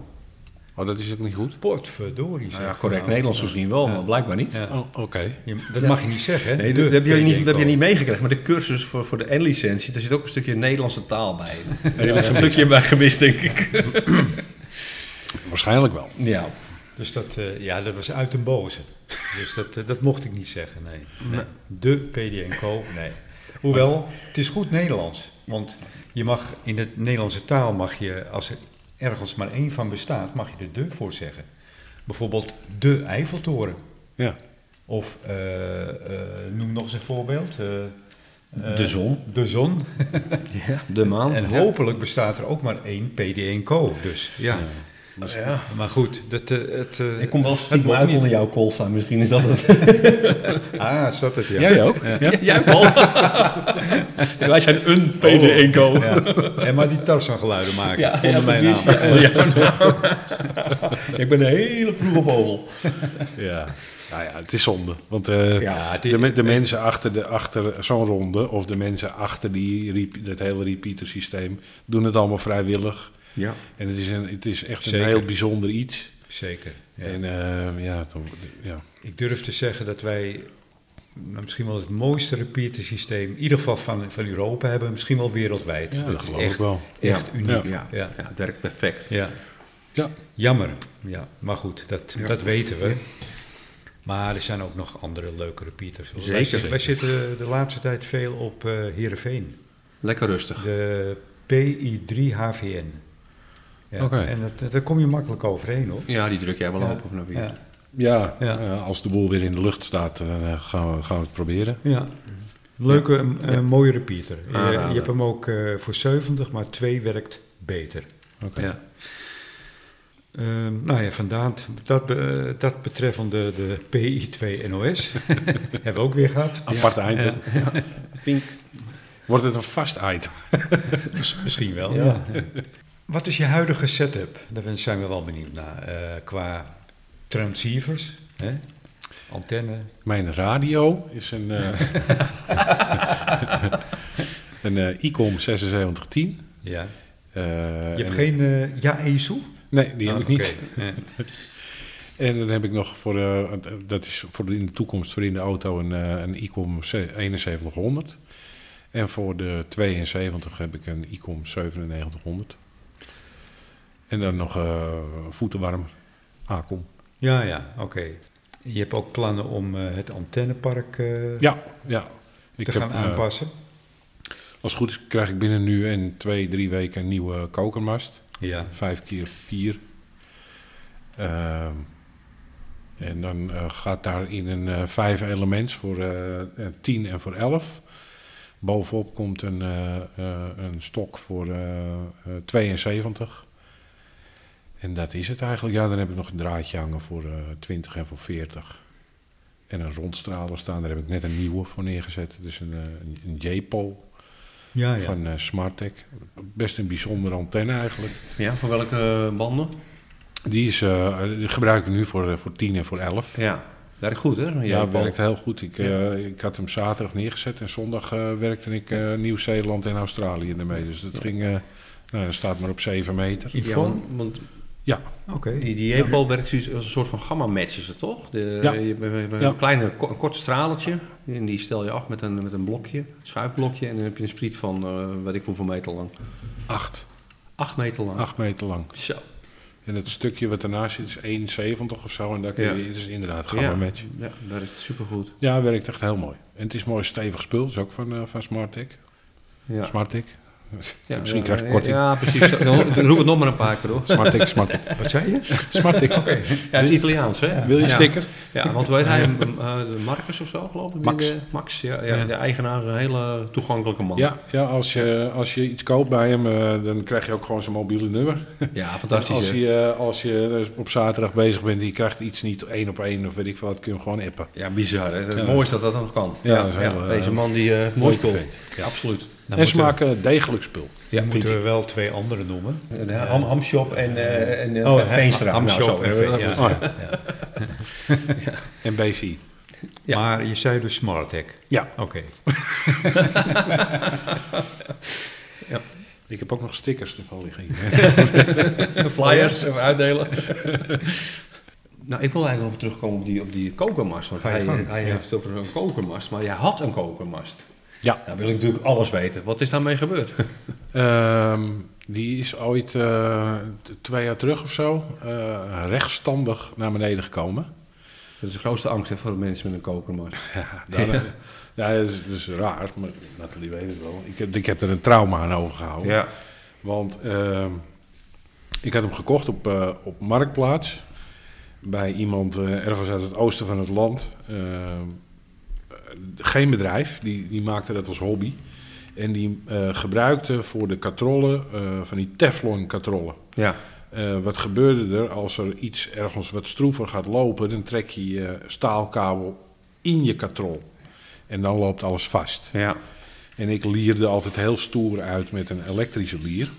Oh, dat is ook niet goed? potverdorie. Nou ja, correct Nou, Nederlands gezien wel, Ja. maar blijkbaar niet. Ja. Oh, oké. Dat mag je niet zeggen, hè? Nee, De dat heb je, niet, dat heb je PD1 niet meegekregen, maar de cursus voor, voor de N-licentie, daar zit ook een stukje Nederlandse taal bij. Er is een stukje bij gemist, denk ik. Waarschijnlijk wel. Ja. Dus dat, eh, ja, dat was uit een boze. Dus dat, eh, dat mocht ik niet zeggen, nee. nee. De PD1 Co, nee. Hoewel, het is goed Nederlands. Want je mag in de Nederlandse taal, mag je, als er ergens maar één van bestaat, mag je er de voor zeggen. Bijvoorbeeld de Eiffeltoren. Ja. Of, eh, eh, noem nog eens een voorbeeld. eh, De zon. De zon. De maan. En Ja. hopelijk bestaat er ook maar één PD1 Co. Dus ja. Ja. Maar goed, dat, eh, het, eh, Ik kom wel stiekem uit niet. onder jouw koolstaan. Misschien is dat het. Ah, is dat het, ja. Jij ook? Ja. Jij wel. Wij zijn een PD1-co. Ja. En maar die Tarzan-geluiden maken Ja, onder ja, mijn precies. naam. Ja, jouw naam. Ik ben een hele vroege vogel. Ja. Nou ja, het is zonde. Want eh, Ja, de, de mensen achter, de- achter zo'n ronde, of de mensen achter die, dat hele repeater systeem, doen het allemaal vrijwillig. Ja. En het is, een, het is echt Zeker. een heel bijzonder iets. Zeker. Ja. En eh, ja, dan, ja. Ik durf te zeggen dat wij nou, misschien wel het mooiste repeater-systeem, in ieder geval van, van Europa, hebben, misschien wel wereldwijd. ja dat geloof echt, ik wel. Echt Ja. uniek. Ja. Ja. Ja. ja, het werkt perfect. Ja. Ja. Jammer, ja. Maar goed, dat, Ja. dat weten we. Maar er zijn ook nog andere leuke repeaters. Wij, Zeker. zitten- wij zitten de laatste tijd veel op eh Heerenveen. Lekker rustig. De PI3 HVN. Ja. En dat, daar kom je makkelijk overheen hoor. Ja, die druk jij wel Ja. op of naar weer. Ja. Ja, Ja. eh, als de boel weer in de lucht staat, dan eh, gaan, we, gaan we het proberen. Ja. Leuke, een- Ja. een mooie repeater. Je, Aanrader. je hebt hem ook eh, voor 70, maar 2 werkt beter. Oké. Ja. Ehm, nou ja, vandaan, dat, be- dat betreffende de PI2 NOS hebben we ook weer gehad. Apart item. Pink. Wordt het een vast item? Mis- Misschien wel. Ja. ja. Wat is je huidige setup? Daar zijn we wel benieuwd naar. Eh, qua transceivers, hè? antenne. Mijn radio is een, eh een eh, ICOM 7610. Ja. Je hebt en- geen uh, Ja-ESU? Nee, die heb Ah, ik niet. Ja. En dan heb ik nog voor, dat is voor de, in de toekomst voor in de auto een, een ICOM 7100. En voor de 72 heb ik een ICOM 9700. En dan nog eh voetenwarm ACOM. Ja, ja, oké. Je hebt ook plannen om eh, het antennepark eh, Ja, ja. Ik te gaan aanpassen? als het goed is krijg ik binnen nu en twee, drie weken een nieuwe kokermast. Ja. Vijf keer vier. Ehm, en dan eh, gaat daarin een vijf elements voor 10 en voor 11. Bovenop komt een, een stok voor eh, eh, 72. En dat is het eigenlijk. Ja, dan heb ik nog een draadje hangen voor eh 20 en voor 40. En een rondstraler staan. Daar heb ik net een nieuwe voor neergezet. Dus een, een, een J-pol Ja, ja. van Smartec. Best een bijzondere antenne eigenlijk. Ja, voor welke banden? Die, is, eh, die gebruik ik nu voor, voor 10 en voor 11. Ja, werkt goed hè? Ja, werkt heel goed. Ik, ik had hem zaterdag neergezet en zondag eh, werkte ik eh, Nieuw-Zeeland en Australië ermee. Dus dat ging, nou, dat staat maar op 7 meter. Ja, want Ja, Oké. die, die J-bal werkt dus als een soort van gamma-match is het toch? De, Ja. Je hebt een Ja. kleine, ko- een kort straletje. En die stel je af met een, met een blokje, een schuifblokje. En dan heb je een spriet van, eh weet ik hoeveel meter lang. 8. Acht meter lang. 8 meter lang. Zo. En het stukje wat ernaast zit is 1,70 of zo. En daar kun je, Ja. het is inderdaad gamma ja. match. Ja, dat is supergoed. Ja, werkt echt heel mooi. En het is mooi stevig spul. Dat is ook van, eh van Smartec. Ja. Smartec. Ja, Misschien ja, krijg ik korting. Ja, precies. Dan roep het nog maar een paar keer hoor. Smartec, Smartec. Wat zei je? Smartec. Ja, het is Italiaans hè? Wil je sticker? Ja, want weet hij, eh, Marcus of zo geloof ik? die Max. de- Max, ja, ja, Ja. de eigenaar, een hele toegankelijke man. Ja, ja als, je, als je iets koopt bij hem, eh, dan krijg je ook gewoon zijn mobiele nummer. Ja, fantastisch. als je, eh, als je eh, op zaterdag bezig bent en je krijgt iets niet één op één of weet ik veel, wat, kun je hem gewoon appen. Ja, bizar hè. Het Ja. mooiste dat dat nog kan. Ja, dat is heel, eh, deze man die... eh mooi geveegd. Ja, absoluut. Dan en ze maken degelijk spul. Dan vind moeten we wel twee andere noemen. Hamshop en, eh en eh, Oh, Veenstra. Nou, zo, en eh, ja, Oh, ja. En BC. Ja. Maar je zei dus Smartec. Ja. Oké. Ik heb ook nog stickers ervan liggen. hier. Flyers even uitdelen. nou, ik wil eigenlijk nog even terugkomen op die, op die kokermast. Want hij, gang. hij Ja. heeft het over een kokermast, maar jij had een kokermast. Ja. Nou wil ik natuurlijk alles weten. Wat is daarmee gebeurd? Ehm, die is ooit eh, t- twee jaar terug of zo eh, rechtstandig naar beneden gekomen. Dat is de grootste angst hè, voor de mensen met een kokermast. Ja, daarna- ja dat, is, dat is raar, maar Nathalie weet het wel. Ik, heb- ik heb er een trauma aan overgehouden. Ja. Want ehm, ik had hem gekocht op, eh, op Marktplaats. Bij iemand eh, ergens uit het oosten van het land. Geen bedrijf, die, die maakte dat als hobby. En die eh, gebruikte voor de katrollen eh, van die Teflon katrollen. Ja. Eh, wat gebeurde er als er iets ergens wat stroever gaat lopen? Dan trek je je staalkabel in je katrol. En dan loopt alles vast. Ja. En ik lierde altijd heel stoer uit met een elektrische lier.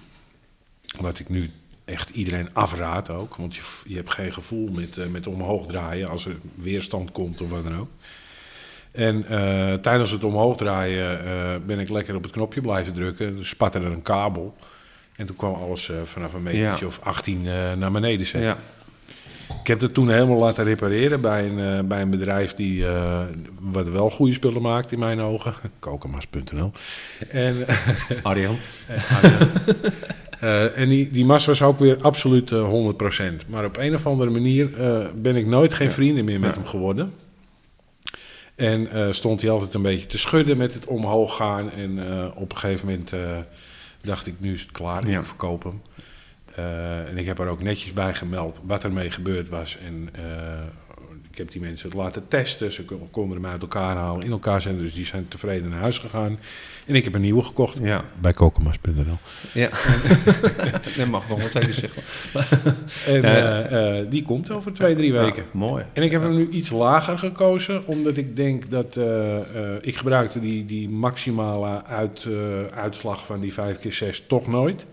Wat ik nu echt iedereen afraad ook. Want je, je hebt geen gevoel met, met omhoog draaien als er weerstand komt of wat dan ook. En eh, tijdens het omhoog draaien eh, ben ik lekker op het knopje blijven drukken. Dus spatte er een kabel. En toen kwam alles eh, vanaf een metertje Ja. of 18 eh, naar beneden zetten. Ja. Ik heb het toen helemaal laten repareren bij een, bij een bedrijf die wat wel goede spullen maakt in mijn ogen. Kokenmas.nl. En, Arjan. en die, die mas was ook weer absoluut eh 100%. Maar op een of andere manier ben ik nooit geen vrienden meer met Ja. hem geworden. En eh, stond hij altijd een beetje te schudden met het omhoog gaan. En eh, op een gegeven moment eh, dacht ik, nu is het klaar, Ja. ik verkoop hem. En ik heb er ook netjes bij gemeld wat ermee gebeurd was. En ik heb die mensen het laten testen. Ze kon- konden hem uit elkaar halen, in elkaar zetten. Dus die zijn tevreden naar huis gegaan. En ik heb een nieuwe gekocht. Ja. Bij kokenmas.nl. Ja. dat mag nog wel even zeggen. En Ja. eh, eh, die komt over twee, drie weken. Ja, mooi. En ik heb hem nu iets lager gekozen, omdat ik denk dat eh, eh, ik gebruikte die, die maximale uit, eh, uitslag van die 5 keer 6 toch nooit.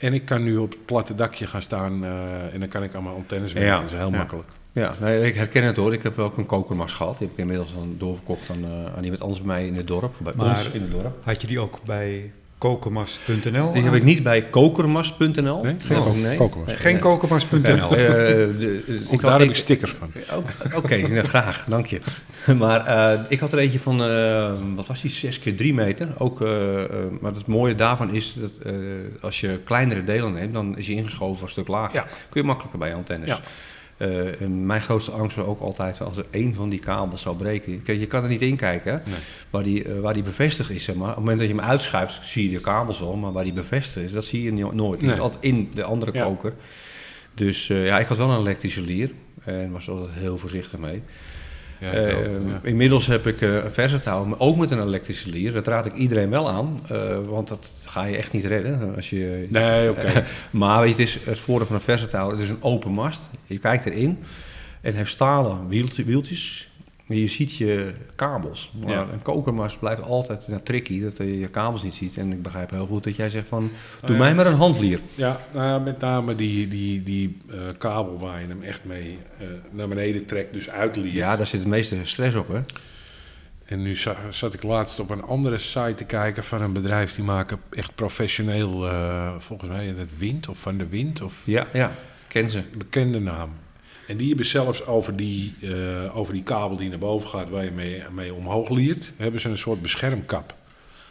En ik kan nu op het platte dakje gaan staan eh, en dan kan ik mijn antennes werken. Ja, Dat is heel ja. makkelijk. Ja, nee, ik herken het hoor. Ik heb ook een kokermas gehad. Die heb ik inmiddels dan doorverkocht aan, eh, aan iemand anders bij mij in het dorp. Bij Maar- ons in het dorp. Had je die ook bij kokenmas.nl? Die heb ik niet bij kokermas.nl. Nee? Geen Oh, nee. kokermas. Geen kokenmas.nl. Eh, de- eh, Ook ik daar had- heb ik- ik stickers van. Ook- Oké, nou, graag, dank je. Maar eh, ik had er eentje van, eh, wat was die, 6 keer 3 meter. Ook, eh, eh, maar het mooie daarvan is dat eh, als je kleinere delen neemt, dan is je ingeschoven een stuk lager. Ja. Kun je makkelijker bij je antennes. Ja. Eh, mijn grootste angst was ook altijd als er één van die kabels zou breken. Kijk, je kan er niet in kijken Nee. waar, die, eh, waar die bevestigd is. Zeg maar. Op het moment dat je hem uitschuift, zie je de kabels wel. Maar waar die bevestigd is, dat zie je nooit. Die Nee. is altijd in de andere Ja. koker. Dus eh, ja, ik had wel een elektrische lier. En was altijd heel voorzichtig mee. Ja, Eh. Inmiddels heb ik eh, een versatile, maar ook met een elektrische lier. Dat raad ik iedereen wel aan, eh, want dat ga je echt niet redden. Als je, Nee, oké. maar weet je, het is het voordeel van een versatile, het is een open mast. Je kijkt erin en heeft stalen wieltje- wieltjes. Je ziet je kabels. Maar Ja. een kokermast blijft altijd nou, tricky, dat je je kabels niet ziet. En ik begrijp heel goed dat jij zegt van, doe ja. mij maar een handlier. Ja, nou, met name die, die, die eh, kabel waar je hem echt mee eh, naar beneden trekt, dus uitliet. Ja, daar zit het meeste stress op, hè? En nu za- zat ik laatst op een andere site te kijken van een bedrijf die maken echt professioneel, eh, volgens mij het Wind of Van de Wind of Ja, ja, ken ze. bekende naam. En die hebben zelfs over die, eh, over die kabel die naar boven gaat, waar je mee, mee omhoog liert, hebben ze een soort beschermkap.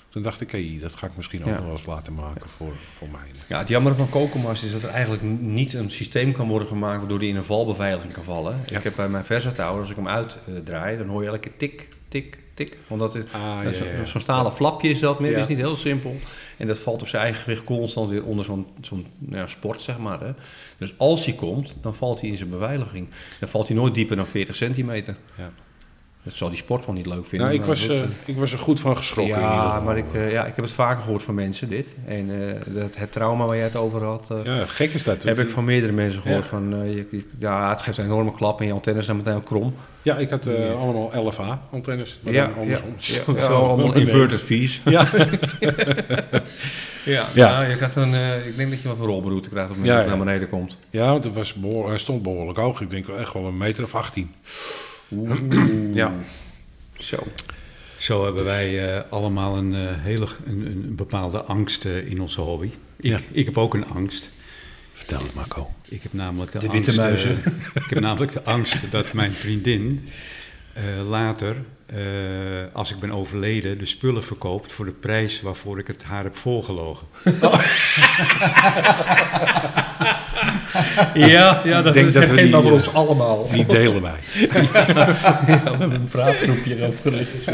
Toen dacht ik, hé, dat ga ik misschien ook Ja. nog wel eens laten maken voor, voor mij. Ja, het jammer van kokenmast is dat er eigenlijk niet een systeem kan worden gemaakt waardoor die in een valbeveiliging kan vallen. Ja. Ik heb bij mijn Versatile, als ik hem uitdraai, dan hoor je elke keer tik, tik, tik. Want dat is Ah, ja, ja. zo'n stalen flapje is dat meer, dat is niet heel simpel. En dat valt op zijn eigen gewicht constant weer onder zo'n zo'n nou ja, sport, zeg maar. Hè. Dus als hij komt, dan valt hij in zijn beveiliging. Dan valt hij nooit dieper dan 40 centimeter. Ja. Dat zal die sport wel niet leuk vinden. Nou, ik was, eh, ik was er goed van geschrokken. ja, maar ik, eh, ja, ik heb het vaker gehoord van mensen, dit. En eh, dat, het trauma waar jij het over had, Ja, gek is dat. heb ik van meerdere mensen gehoord. Ja. Van, je, je- ja, het geeft een enorme klap en je antennes zijn meteen krom. Ja, ik had eh, allemaal 11A antennes, maar ja, andersom. Ja, ja, zo allemaal inverted fees. Ja, Ja, Ja. ja. je krijgt een, eh, ik denk dat je wat een rolberoute krijgt Ja, ja. het naar beneden komt. ja, want het was behoor- hij stond behoorlijk hoog. Ik denk echt wel een meter of 18. Ja. Zo. Zo hebben wij eh, allemaal een, eh, hele, een, een bepaalde angst eh, in onze hobby. Ik, Ja. ik heb ook een angst. Vertel het, Marco. Ik heb namelijk de, De angst, witte muizen. ik heb namelijk de angst dat mijn vriendin eh, later, eh, als ik ben overleden, de spullen verkoopt voor de prijs waarvoor ik het haar heb voorgelogen. Ja, ja dat denk is dat we die, voor ons allemaal. Die delen wij. we hebben een praatgroepje opgericht.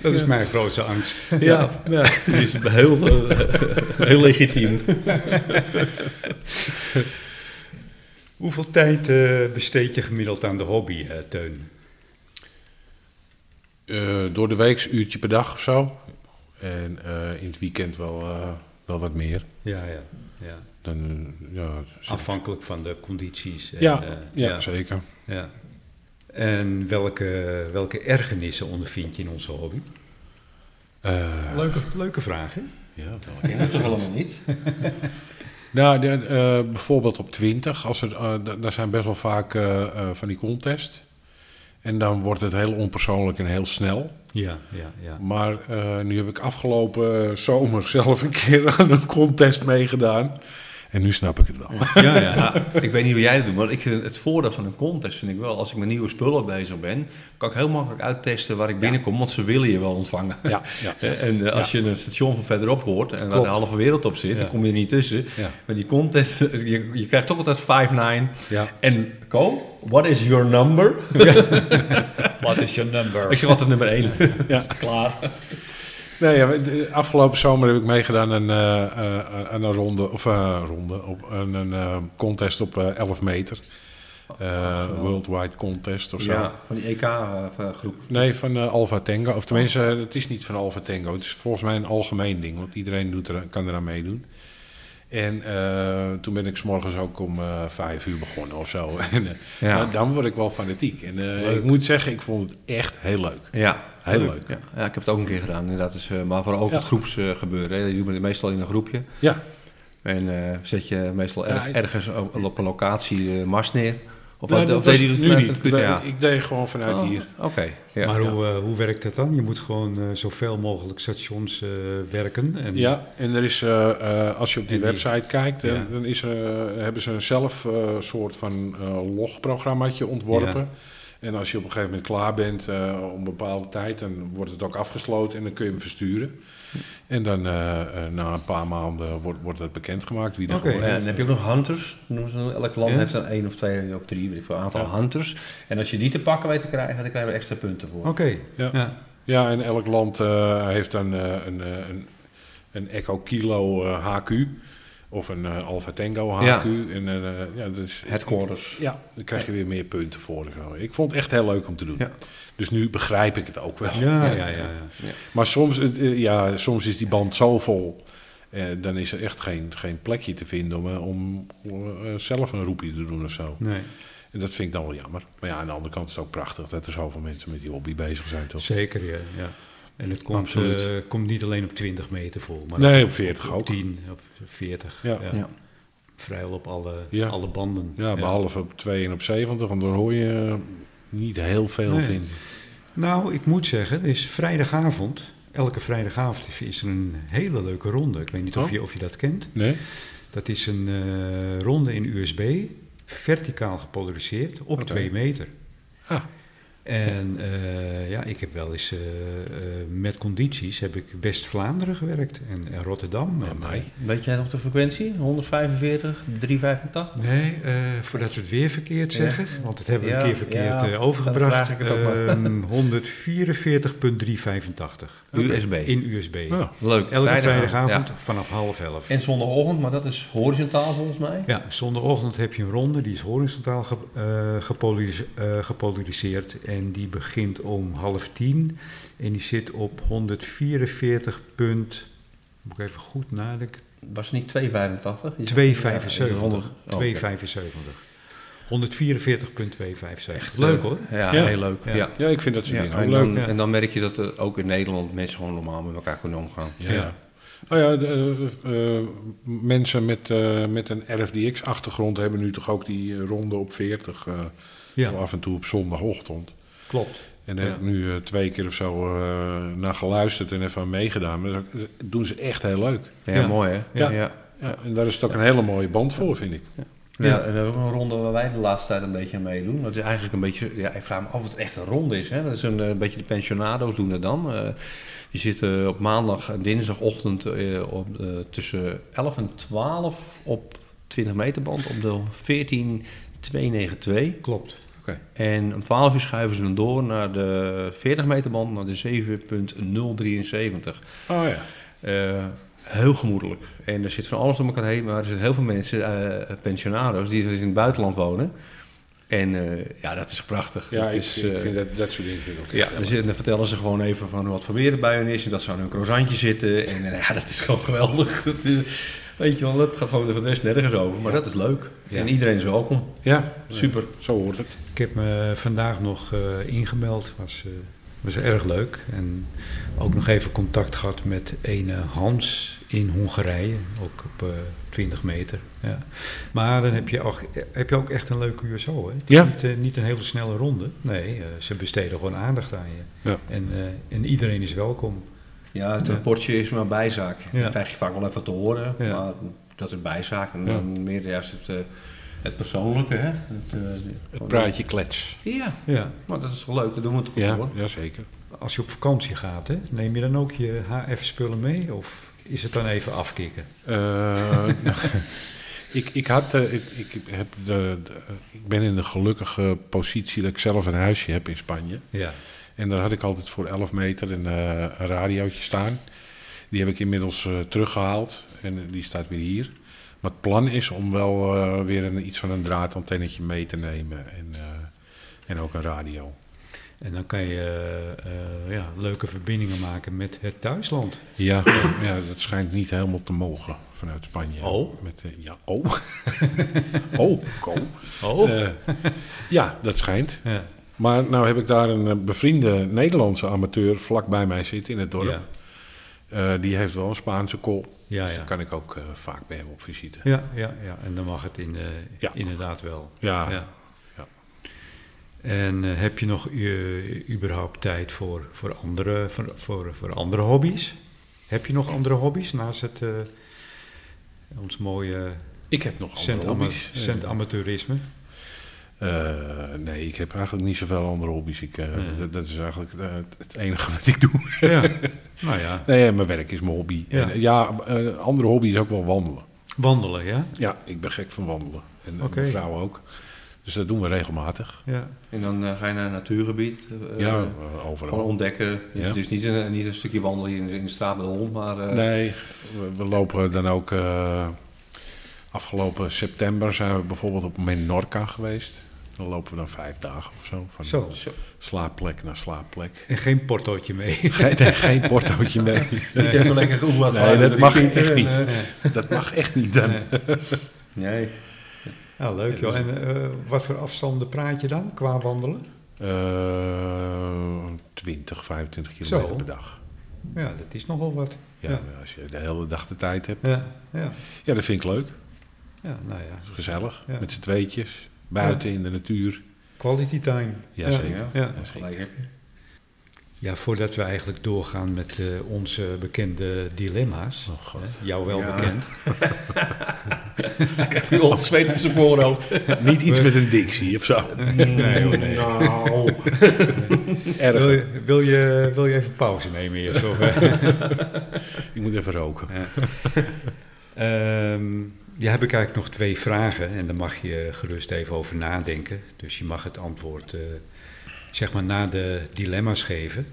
Dat is mijn grootste angst. Ja, ja. het is heel, eh, heel legitiem. Hoeveel tijd eh, besteed je gemiddeld aan de hobby, eh, Teun? Eh, door de week een uurtje per dag of zo. En eh, in het weekend wel, eh, wel wat meer. Ja, ja. ja. Dan, ja, Afhankelijk van de condities. En, ja, eh, ja, zeker. ja. En welke, welke ergernissen ondervind je in onze hobby? Eh, Leuke, leuke vraag, hè? ja, wel. Ik ken het toch helemaal niet? Nou, de, eh, bijvoorbeeld op 20, als er, eh, daar zijn best wel vaak eh, van die contests. En dan wordt het heel onpersoonlijk en heel snel. Ja, ja, ja. Maar nu heb ik afgelopen zomer zelf een keer aan een contest meegedaan. En nu snap ik het wel. Ja, ja. Ja, ik weet niet hoe jij dat doet, maar ik vind het voordeel van een contest vind ik wel. Als ik met nieuwe spullen bezig ben, kan ik heel makkelijk uittesten waar ik binnenkom, want ze willen je wel ontvangen. Ja, ja. Eh, En eh, als je een station van verderop hoort en waar de halve wereld op zit, Ja. dan kom je er niet tussen. Ja. Maar die contest, je, je krijgt toch altijd 5-9. Ja. En Ko, what is your number? Wat is je number? Ik zeg altijd nummer 1. Ja. Klaar. Nee, ja, de afgelopen zomer heb ik meegedaan aan, eh, eh, aan een ronde, of eh, ronde, op een, een eh, contest op eh, 11 meter. Eh, Worldwide contest of zo. Ja, van die EK-groep. Nee, van eh, Alpha Tango. Of tenminste, eh, het is niet van Alpha Tango. Het is volgens mij een algemeen ding, want iedereen doet er, kan eraan meedoen. En eh, toen ben ik s'morgens ook om eh, vijf uur begonnen of zo. en, eh, Ja. dan word ik wel fanatiek. En eh, ik moet zeggen, ik vond het echt heel leuk. Ja, Heel leuk. Ja. ja, ik heb het ook een keer gedaan. Inderdaad, is, eh, maar vooral ook Ja. het groepsgebeuren. hè. Je doet het meestal in een groepje. Ja, En eh, zet je meestal erg- ergens op, op een locatie eh, mars neer. Of Nou, dat of was deed je dat nu niet. het QTA? Ik deed gewoon vanuit Oh, hier. Oké. Ja, maar ja. hoe, eh, hoe werkt dat dan? Je moet gewoon eh, zoveel mogelijk stations eh, werken. En, Ja, en er is, eh, eh, als je op die, website kijkt, Ja. dan is, hebben ze een zelf eh, soort van eh, logprogrammaatje ontworpen. Ja. En als je op een gegeven moment klaar bent eh, om een bepaalde tijd, dan wordt het ook afgesloten en dan kun je hem versturen. En dan eh, eh, na een paar maanden wordt, wordt het bekendgemaakt wie er Oké. gewonnen Ja, en dan heb je ook nog hunters. Noemen ze. Elk land Ja. heeft dan één of twee of drie weet ik veel, een aantal Ja. hunters. En als je die te pakken weet te krijgen, dan krijgen we extra punten voor. Oké, Ja. ja. Ja, en elk land eh, heeft dan eh, een, eh, een, een Echo Kilo HQ of een eh, Alpha Tango HQ. Ja. En, eh, ja, dat is, Headquarters. Ja, dan krijg je weer meer punten voor. zo. Ik vond het echt heel leuk om te doen. Ja. Dus nu begrijp ik het ook wel. Ja, ja, ja, ja. Maar soms, eh, ja, soms is die band zo vol. eh, dan is er echt geen, geen plekje te vinden om, om zelf een roepje te doen of zo. Nee, En dat vind ik dan wel jammer. Maar ja, aan de andere kant is het ook prachtig dat er zoveel mensen met die hobby bezig zijn, toch? zeker, ja. ja. En het komt, eh, komt niet alleen op 20 meter vol, maar Nee, op 40 op ook. 10, op 40. Ja. Ja. Vrijwel op alle, Ja. alle banden. Ja, behalve op 2 en op 70, want daar hoor je niet heel veel, Nee. vind ik. Nou, ik moet zeggen, het is vrijdagavond. Elke vrijdagavond is er een hele leuke ronde. Ik weet niet of, Oh. je, of je dat kent. Nee? Dat is een eh, ronde in USB, verticaal gepolariseerd op Oké. 2 meter. Ah, En eh, ja, ik heb wel eens eh, eh, met condities heb ik West-Vlaanderen gewerkt en, en Rotterdam. bij en, mij. Weet jij nog de frequentie? 145, 385? Nee, voordat we het weer verkeerd Ja. zeggen, want dat hebben we Ja, een keer verkeerd ja, overgebracht. vraag ik het ook maar. Ehm, 144.385 Oké. USB. in USB. Ja. Leuk. Elke vrijdagavond vanaf half elf. En zondagochtend, maar dat is horizontaal volgens mij. Ja, zondagochtend heb je een ronde, die is horizontaal ge, gepolarise- gepolariseerd en die begint om half tien en die zit op 144 punt, moet ik even goed nadenken, Was het niet 285? Je zegt- 275. Ja, is het 100? Oh, 275. 144.275. Leuk hoor. oké. Ja, Ja. heel leuk. Ja. Ja. Ja, ik vind dat soort Ja, dingen ook en, leuk. dan, ja. en dan merk je dat er ook in Nederland mensen gewoon normaal met elkaar kunnen omgaan. Ja. Ja. Oh ja, de, eh, eh, mensen met, eh, met een RFDX-achtergrond hebben nu toch ook die eh, ronde op 40, eh, Ja, af en toe op zondagochtend. Klopt. En daar heb ik nu eh, twee keer of zo eh, naar geluisterd en even aan meegedaan. Maar dat doen ze echt heel leuk. Ja, Ja. mooi hè? Ja. ja. Ja, en daar is het ook een hele mooie band voor, vind ik. Ja, Ja. en dat is ook een ronde waar wij de laatste tijd een beetje aan meedoen. Dat is eigenlijk een beetje, ja, ik vraag me af of het echt een ronde is. Hè? Dat is een, eh, beetje de pensionado's doen dat dan. Eh, die zitten op maandag en dinsdagochtend eh, op, eh, tussen 11 en 12 op 20 meter band op de 14292. Klopt. En om 12 uur schuiven ze dan door naar de 40 meter band, naar de 7.073. Oh ja. Eh, heel gemoedelijk. En er zit van alles om elkaar heen, maar er zijn heel veel mensen, eh pensionado's, die dus in het buitenland wonen. En eh, ja, dat is prachtig. Ja, ik, is, ik vind dat, dat soort dingen vind ik ook Ja, dan, vertellen ze gewoon even van wat voor weer er bij hen is. En dat ze aan hun croissantje zitten. En ja, dat is gewoon geweldig. Dat weet je wel, dat gaat gewoon voor de rest nergens over. Maar dat is leuk. Ja. En iedereen is welkom. Ja, Super. zo hoort het. Ik heb me vandaag nog eh, ingemeld. Was, eh, was erg leuk. En ook nog even contact gehad met een Hans in Hongarije. Ook op eh 20 meter. Ja. Maar dan heb je, ook, heb je ook echt een leuke USO. Hè? Het is Ja. niet, niet een hele snelle ronde. Nee, eh, ze besteden gewoon aandacht aan je. Ja. En, eh, en iedereen is welkom. Ja, het Ja. rapportje is maar bijzaak. Ja. Dat krijg je vaak wel even te horen. Ja. Maar dat is bijzaak. En Ja. dan meer juist het, eh, het persoonlijke. Hè? Het, eh, Het praatje klets. Ja, Ja. maar dat is toch leuk. Dat doen we toch Ja, voor. ja zeker. Als je op vakantie gaat, hè, neem je dan ook je HF-spullen mee? Of is het dan even afkicken? Eh, ik, ik, had, ik, ik, heb de, de- ik ben in de gelukkige positie dat ik zelf een huisje heb in Spanje. Ja. En daar had ik altijd voor 11 meter een, eh, een radiootje staan. Die heb ik inmiddels eh, teruggehaald en eh, die staat weer hier. Maar het plan is om wel weer een, iets van een draadantennetje mee te nemen en, en ook een radio. En dan kan je ja, leuke verbindingen maken met het thuisland. Ja, ja, dat schijnt niet helemaal te mogen vanuit Spanje. Oh? Met, ja, oh. oh, ko. Oh. Ja, dat schijnt. ja. Maar nou heb ik daar een eh, bevriende Nederlandse amateur vlak bij mij zitten in het dorp. Ja. Eh, die heeft wel een Spaanse kool. Ja, dus ja. daar kan ik ook eh, vaak bij hem op visite. Ja, ja, ja, en dan mag het in, Ja. inderdaad wel. Ja, Ja. En heb je nog überhaupt tijd voor, voor, andere, voor, voor, voor andere hobby's? Heb je nog andere hobby's naast het, ons mooie ik heb nog andere hobby's. Eh, eh, nee, ik heb eigenlijk niet zoveel andere hobby's. Ik, eh, Nee. dat, dat is eigenlijk eh, het enige wat ik doe. ja, nou ja, Nee, mijn werk is mijn hobby. Ja. En, ja, andere hobby is ook wel wandelen. wandelen, ja? Ja, ik ben gek van wandelen. En Oké. mijn vrouw ook. Dus dat doen we regelmatig. Ja, En dan ga je naar een natuurgebied. eh, ja, overal. Gewoon ontdekken. Dus, Ja. dus niet, een, niet een stukje wandelen hier in de, in de straat met de hond, maar... eh, Nee, we, we lopen dan ook... eh, afgelopen september zijn we bijvoorbeeld op Menorca geweest. Dan lopen we dan vijf dagen of zo. Van zo. Slaapplek naar slaapplek. En geen portootje mee. Geen, nee, geen portootje mee. Ik heb wel lekker Nee, dat mag echt en, niet. eh, Dat mag echt niet dan. nee. Nou, leuk joh. En eh, wat voor afstanden praat je dan qua wandelen? Eh 20, 25 kilometer Zo. per dag. Ja, dat is nogal wat. Ja, Ja. Als je de hele dag de tijd hebt. Ja, ja, Ja, dat vind ik leuk. ja nou ja. Gezellig. Ja. Met z'n tweetjes. Buiten in de natuur. Quality time. Ja, zeker. Ja, Ja. Ja, zeker. gelijk heb je. Ja, voordat we eigenlijk doorgaan met eh, onze bekende dilemma's. Oh, God. hè, jou wel Ja. bekend. Nu al het zweet op zijn voorhoofd. Niet iets met een dictie of zo. Nee, hoor, nee. Nou. Erg. Wil, je, wil, je, wil je even pauze nemen eerst? Of, eh? Ik moet even roken. Ehm, ja, heb ik eigenlijk nog twee vragen en daar mag je gerust even over nadenken. Dus je mag het antwoord eh, zeg maar na de dilemma's geven.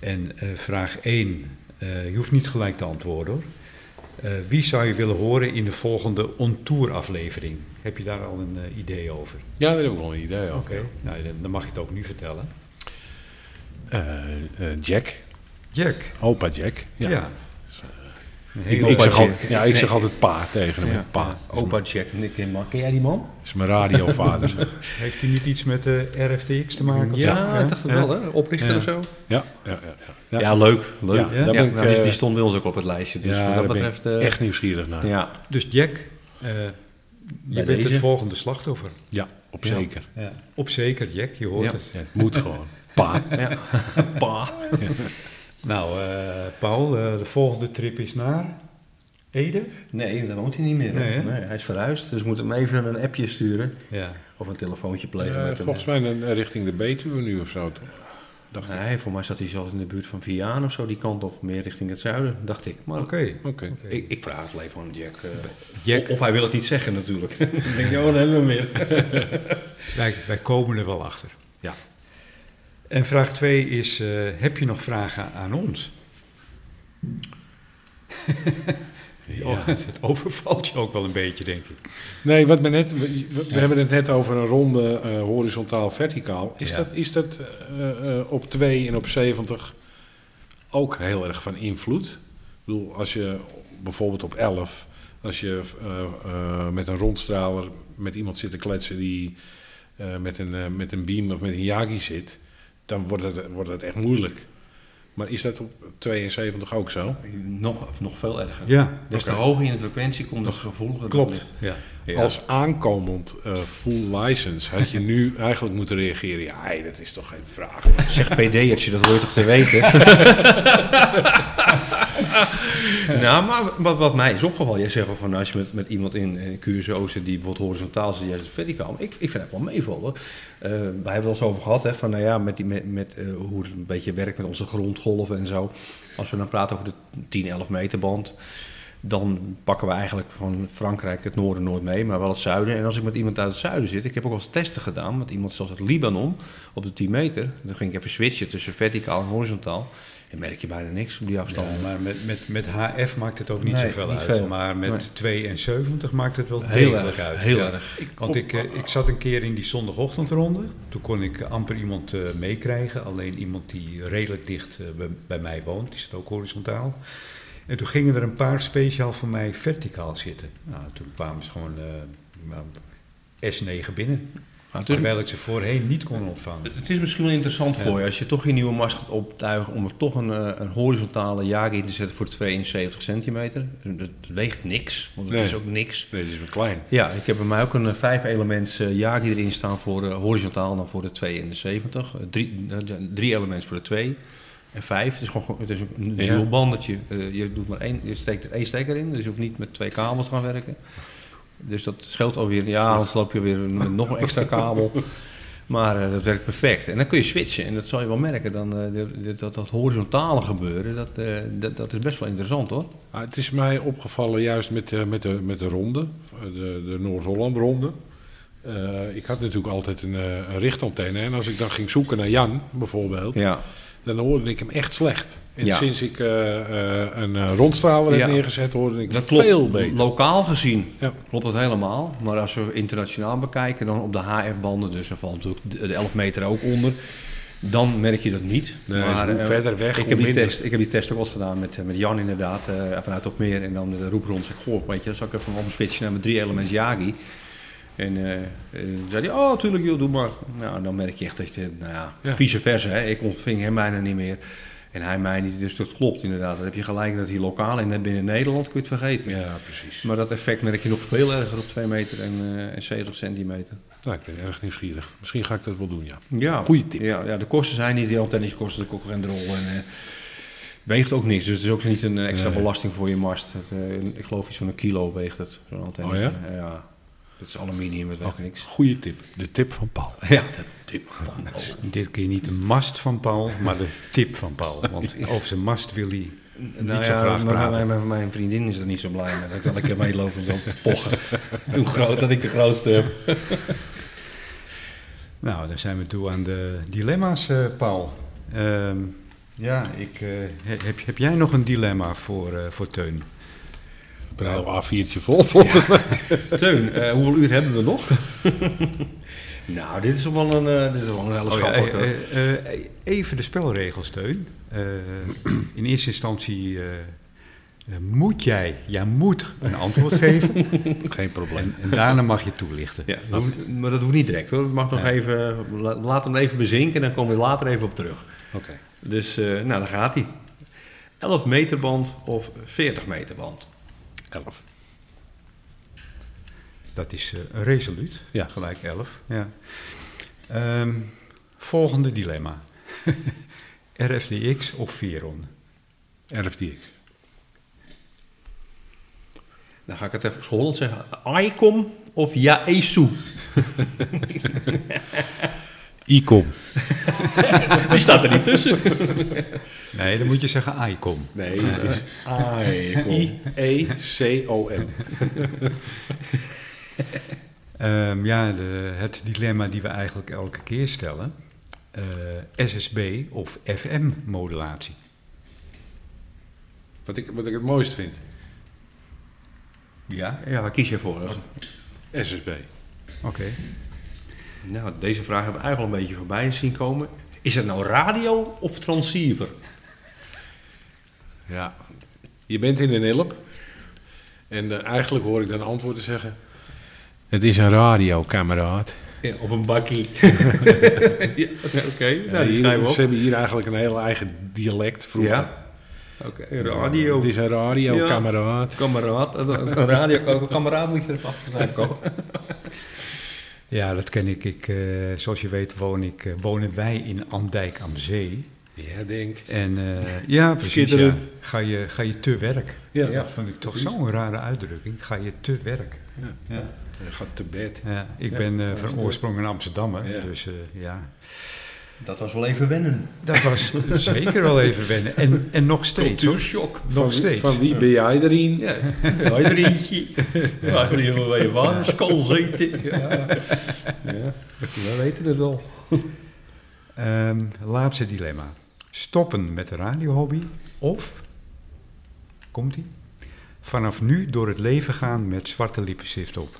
En eh, vraag 1, je hoeft niet gelijk te antwoorden hoor. Eh, wie zou je willen horen in de volgende On-Tour aflevering? Heb je daar al een eh, idee over? Ja, daar heb ik wel een idee over. Nou, dan- mag je het ook nu vertellen. Eh, eh, Jack. Jack. Opa Jack. Ja. Ja. Ik, zeg al, ja, ik zeg Nee. altijd pa tegen hem. Ja. Pa. Opa Jack, Nick en man. Ken jij die man? Dat is mijn radiovader. Heeft hij niet iets met de RFTX te maken? Ja, ik dacht het Ja. wel, hè? Oprichter Ja. of zo. ja, ja, ja, ja. Ja, leuk. leuk. Ja, Ja, daar ben ik, nou, die, eh, die stond bij ons ook op het lijstje. Dus ja, wat dat daar ben betreft... ik eh, echt nieuwsgierig naar. Ja, ja. Dus Jack, eh, je bent deze. het volgende slachtoffer. op Ja. zeker. Ja. Op zeker, Jack, je hoort Ja. het. Ja, het moet gewoon. Pa. ja. Pa. Nou, eh, Paul, eh, de volgende trip is naar Ede? Nee, daar woont hij niet meer. Nee, hij is verhuisd. Dus we moeten hem even een appje sturen. Ja. Of een telefoontje plegen Eh, met hem. volgens mij een- richting de Betuwe nu of zo, toch? Dacht ik. Nee, voor mij zat hij zelfs in de buurt van Vianen of zo, die kant op. Meer richting het zuiden, dacht ik. Maar Oké. Oké. ik, ik vraag het leven aan Jack. Jack, Of hij wil het niet zeggen natuurlijk. ik denk, joh, dan hebben we meer. wij, wij komen er wel achter. Ja. En vraag 2 is, eh, heb je nog vragen aan ons? Oh, het overvalt je ook wel een beetje, denk ik. Nee, wat we net, we, we hebben het net over een ronde eh, horizontaal-verticaal. Is Ja. dat, is dat eh, eh, op 2 en op 70 ook heel erg van invloed? Ik bedoel, als je bijvoorbeeld op 11, als je eh, eh, met een rondstraler met iemand zit te kletsen die eh, met, een, met een beam of met een Yagi zit, dan wordt het, wordt het echt moeilijk. Maar is dat op 72 ook zo? Nog, nog veel erger. Ja, Dus oké. de hoger in de frequentie komt het gevoeliger. Klopt. Ja. Ja. Als aankomend eh, full license had je nu eigenlijk moeten reageren. Ja, hey, dat is toch geen vraag. Zeg PD'ertje, dat hoor je toch te weten? nou, maar wat, wat mij is opgevallen, jij zegt van als je met, met iemand in eh, QSO zit die bijvoorbeeld horizontaal zit, jij zit verticaal. Ik, ik vind het wel meevallen. Eh wij hebben het wel eens over gehad, hè, van nou ja, met, die, met, met eh, hoe het een beetje werkt met onze grondgolven en zo. Als we dan praten over de 10, 11 meter band, dan pakken we eigenlijk van Frankrijk het noorden nooit mee, maar wel het zuiden. En als ik met iemand uit het zuiden zit, ik heb ook wel eens testen gedaan met iemand zoals het Libanon op de 10 meter. Dan ging ik even switchen tussen verticaal en horizontaal. En merk je bijna niks op die afstand. Ja, maar met, met, met HF maakt het ook niet Nee, zoveel niet uit. veel. Maar met Nee. 72 maakt het wel Heel degelijk erg, uit. heel Ja. erg. Want ik, eh, ik zat een keer in die zondagochtendronde. Toen kon ik amper iemand eh, meekrijgen. Alleen iemand die redelijk dicht eh, bij, bij mij woont. Die zit ook horizontaal. En toen gingen er een paar speciaal voor mij verticaal zitten. Nou, toen kwamen ze gewoon eh, nou, S9 binnen. Maar het, Terwijl ik ze voorheen niet kon ontvangen. het is misschien wel interessant Ja. voor je als je toch je nieuwe mast gaat optuigen om er toch een, eh, een horizontale jager in te zetten voor 72 centimeter. Dat weegt niks, want het Nee. is ook niks. Nee, dat is maar klein. Ja, ik heb bij mij ook een eh, vijf elements jager erin staan voor horizontaal dan voor de 72. Eh, drie, de- drie elements voor de 2 en vijf. Het is gewoon het is een Ja. dual bandetje. Eh, je doet maar één, je steekt er één stekker in, dus je hoeft niet met twee kabels te gaan werken. Dus dat scheelt alweer, ja, anders loop je weer met nog een extra kabel. Maar eh, dat werkt perfect. En dan kun je switchen. En dat zal je wel merken. Dan, eh, de- dat, dat horizontale gebeuren, dat, dat, dat is best wel interessant hoor. Maar het is mij opgevallen juist met, de met, de, met de ronde, de, de Noord-Holland-ronde. Eh, ik had natuurlijk altijd een, een richtantenne. En als ik dan ging zoeken naar Jan, bijvoorbeeld, Ja. Dan hoorde ik hem echt slecht. En Ja. sinds ik eh, eh, een eh, rondstraler Ja. heb neergezet, hoorde ik Dat hem klopt. veel beter. Lokaal gezien Ja. klopt dat helemaal. Maar als we internationaal bekijken, dan op de HF-banden, dus daar valt natuurlijk de de 11 meter ook onder. Dan merk je dat niet. Nee, maar hoe verder weg, ik heb, die test, ik heb die test ook eens gedaan met, met Jan inderdaad, vanuit op meer. En dan de roep rond. Zeg, goh, weet je, zal ik even om switchen naar mijn drie elements Yagi. En eh, zei hij, oh, tuurlijk, joh, doe maar. Nou, dan merk je echt dat je, nou ja, vice versa. Hè. Ik ontving hem bijna niet meer. En hij mij niet. Dus dat klopt inderdaad. Dan heb je gelijk dat hier lokaal en net binnen Nederland kun je het vergeten. Ja, precies. Maar dat effect merk je nog veel erger op 2 meter en, eh, en 70 centimeter. Nou, ik ben erg nieuwsgierig. Misschien ga ik dat wel doen, ja. Ja, Goeie tip. Ja, ja, de kosten zijn niet, die antennes kosten natuurlijk ook geen drol. En, eh, weegt ook niks, dus het is ook niet een extra Nee. belasting voor je mast. Het, ik geloof iets van een kilo weegt het, zo'n antenne. Oh ja? ja. Het is aluminium, het weegt niks. Goeie tip. De tip van Paul. Ja, de tip van Dit keer niet de mast van Paul, maar de tip van Paul. Want over zijn mast wil hij niet Nou zo ja, graag maar praten. mijn, mijn, mijn vriendin is er niet zo blij mee. Dat kan ik ermee lopen zo pochen. Hoe groot dat ik de grootste heb. Nou, dan zijn we toe aan de dilemma's, eh, Paul. Ehm, ja, ik, eh, he- heb, heb jij nog een dilemma voor, eh, voor Teun? Een heel A4'tje vol volgens mij. Teun, eh, hoeveel uur hebben we nog? nou, dit is wel een, eh, dit is wel een hele Oh ja, schat. eh, even de spelregels, Teun. Eh, in eerste instantie moet jij, jij moet een antwoord geven. Geen probleem. en, en daarna mag je toelichten. Ja, dat hoeft- maar dat hoeft niet direct hoor. Mag nog even, la- laat hem even bezinken en dan komen we later even op terug. Oké. Dus, eh, nou, dan gaat hij. 11 meter band of 40 meter band? 11. Dat is eh, resoluut. Ja. Gelijk 11. Ja. Ehm, volgende dilemma. RFDX of Veron? RFDX. Dan ga ik het even Holland zeggen. ICOM of Yaesu? ICOM. Die staat er niet tussen. Nee, dan moet je zeggen ICOM. Nee, het is. I-E-C-O-M. Ehm, ja, de, het dilemma die we eigenlijk elke keer stellen. eh, SSB of FM-modulatie. Wat ik, wat ik het mooist vind. Ja, Ja, waar kies je voor? SSB. oké. Nou, deze vraag hebben we eigenlijk al een beetje voorbij zien komen. Is het nou radio of transceiver? Ja. Je bent in een ilp. En eh, eigenlijk hoor ik dan antwoorden zeggen... Het is een radio, kameraad. Ja, of een bakkie. ja, Oké, Ja, nou, die hier- ze hebben hier eigenlijk een heel eigen dialect vroeger. Ja. Oké, radio. Het is een radio, kameraad. Kameraad, een radio, kameraad moet je er af te zijn komen. Ja, dat ken ik. ik eh, zoals je weet woon ik, eh, wonen wij in Andijk aan Zee. Ja, denk. En eh, ja, precies. Ja. Ga, je, ga je te werk? Ja. dat vond ik toch zo'n rare uitdrukking. Ga je te werk? Ja. Ja. Je gaat te bed. Ja, ik Ja, ben van oorsprong een Amsterdammer, Ja. dus ja. Dat was wel even wennen. Dat was zeker wel even wennen. En, en nog steeds. hoor. Cultuurshock. Nog Van wie- steeds. Van wie ben jij erin? Ja, ja er eentje. Ja, wil bij je waterskool zitten. Ja. ja, we weten het wel. Ehm, laatste dilemma. Stoppen met de radiohobby of, komt ie, vanaf nu door het leven gaan met zwarte lippenstift op.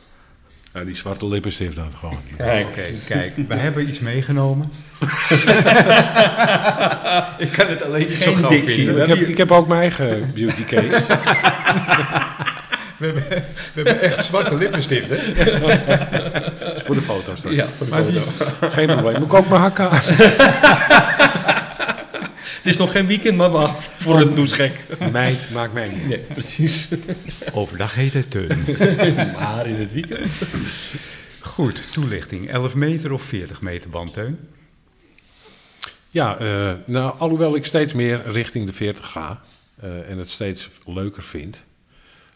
Ja, die zwarte lippenstift dan gewoon. Oké, kijk, wij hebben iets meegenomen. ik kan het alleen niet zo gauw vinden. Ik heb, ik heb ook mijn eigen beauty case. We hebben, we hebben echt zwarte lippenstift, hè? Is voor de foto's dan. Ja, voor de Maar die- foto. Geen probleem. Moet ik ook mijn hakken aan? Het is nog geen weekend, maar wacht voor het douchegek. Meid, maakt mij niet. Nee, precies. Overdag heet het teun. Maar in het weekend. Goed, toelichting. 11 meter of 40 meter bandteun? Ja, eh, nou, alhoewel ik steeds meer richting de 40 ga eh, en het steeds leuker vind.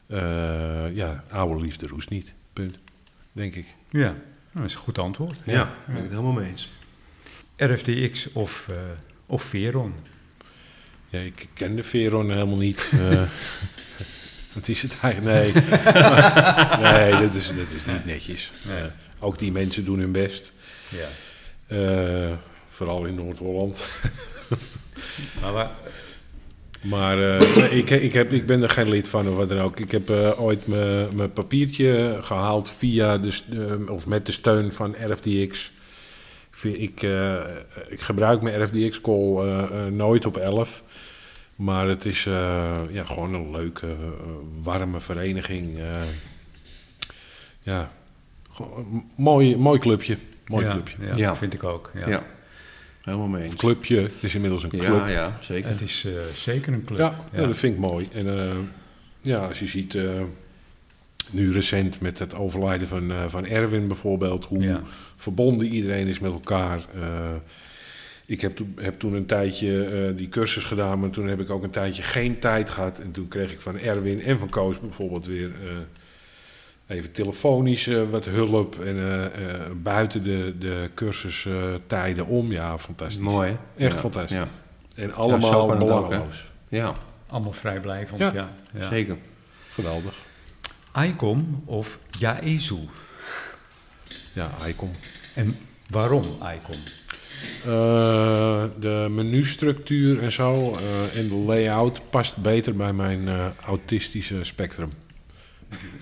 eh, ja, oude liefde roest niet. Punt. Denk ik. Ja, nou, dat is een goed antwoord. Ja, daar ben ik het helemaal mee eens. RFDX of, eh, of Veron? Ja, ik ken de Veron helemaal niet. wat is het eigenlijk? Nee, nee dat, is, dat is niet netjes. Nee. Eh, ook die mensen doen hun best. Ja. Eh, vooral in Noord-Holland. Maar waar, Maar eh, ik, ik, heb, ik ben er geen lid van of wat dan ook. Ik heb ooit mijn mijn papiertje gehaald via de, of met de steun van RFDX. Ik, ik, ik gebruik mijn RFDX-call nooit op 11. Maar het is eh, ja, gewoon een leuke, eh, warme vereniging. eh. ja, gewoon mooi, mooi clubje. Mooi ja, clubje. Ja, Ja. vind ik ook. Ja. Ja, helemaal mee Een eens. clubje, het is inmiddels een club. Ja, ja, zeker. Het is zeker een club. Ja, ja, dat vind ik mooi. En eh, ja, als je ziet, eh, nu recent met het overlijden van, eh, van Erwin bijvoorbeeld, hoe Ja. verbonden iedereen is met elkaar. Ik heb, toen- heb toen een tijdje eh, die cursus gedaan, maar toen heb ik ook een tijdje geen tijd gehad. En toen kreeg ik van Erwin en van Koos bijvoorbeeld weer eh, even telefonisch eh, wat hulp. En eh, eh, buiten de, de cursustijden om. Ja, fantastisch. Mooi, hè? Echt Ja, fantastisch. Ja, En allemaal belangeloos. ja Allemaal vrijblijvend. Ja. Ja. Ja. zeker. Geweldig. ICOM of Jaezu? Ja, Icon. En waarom ICOM? Eh, de menustructuur en zo eh, en de layout past beter bij mijn eh, autistische spectrum.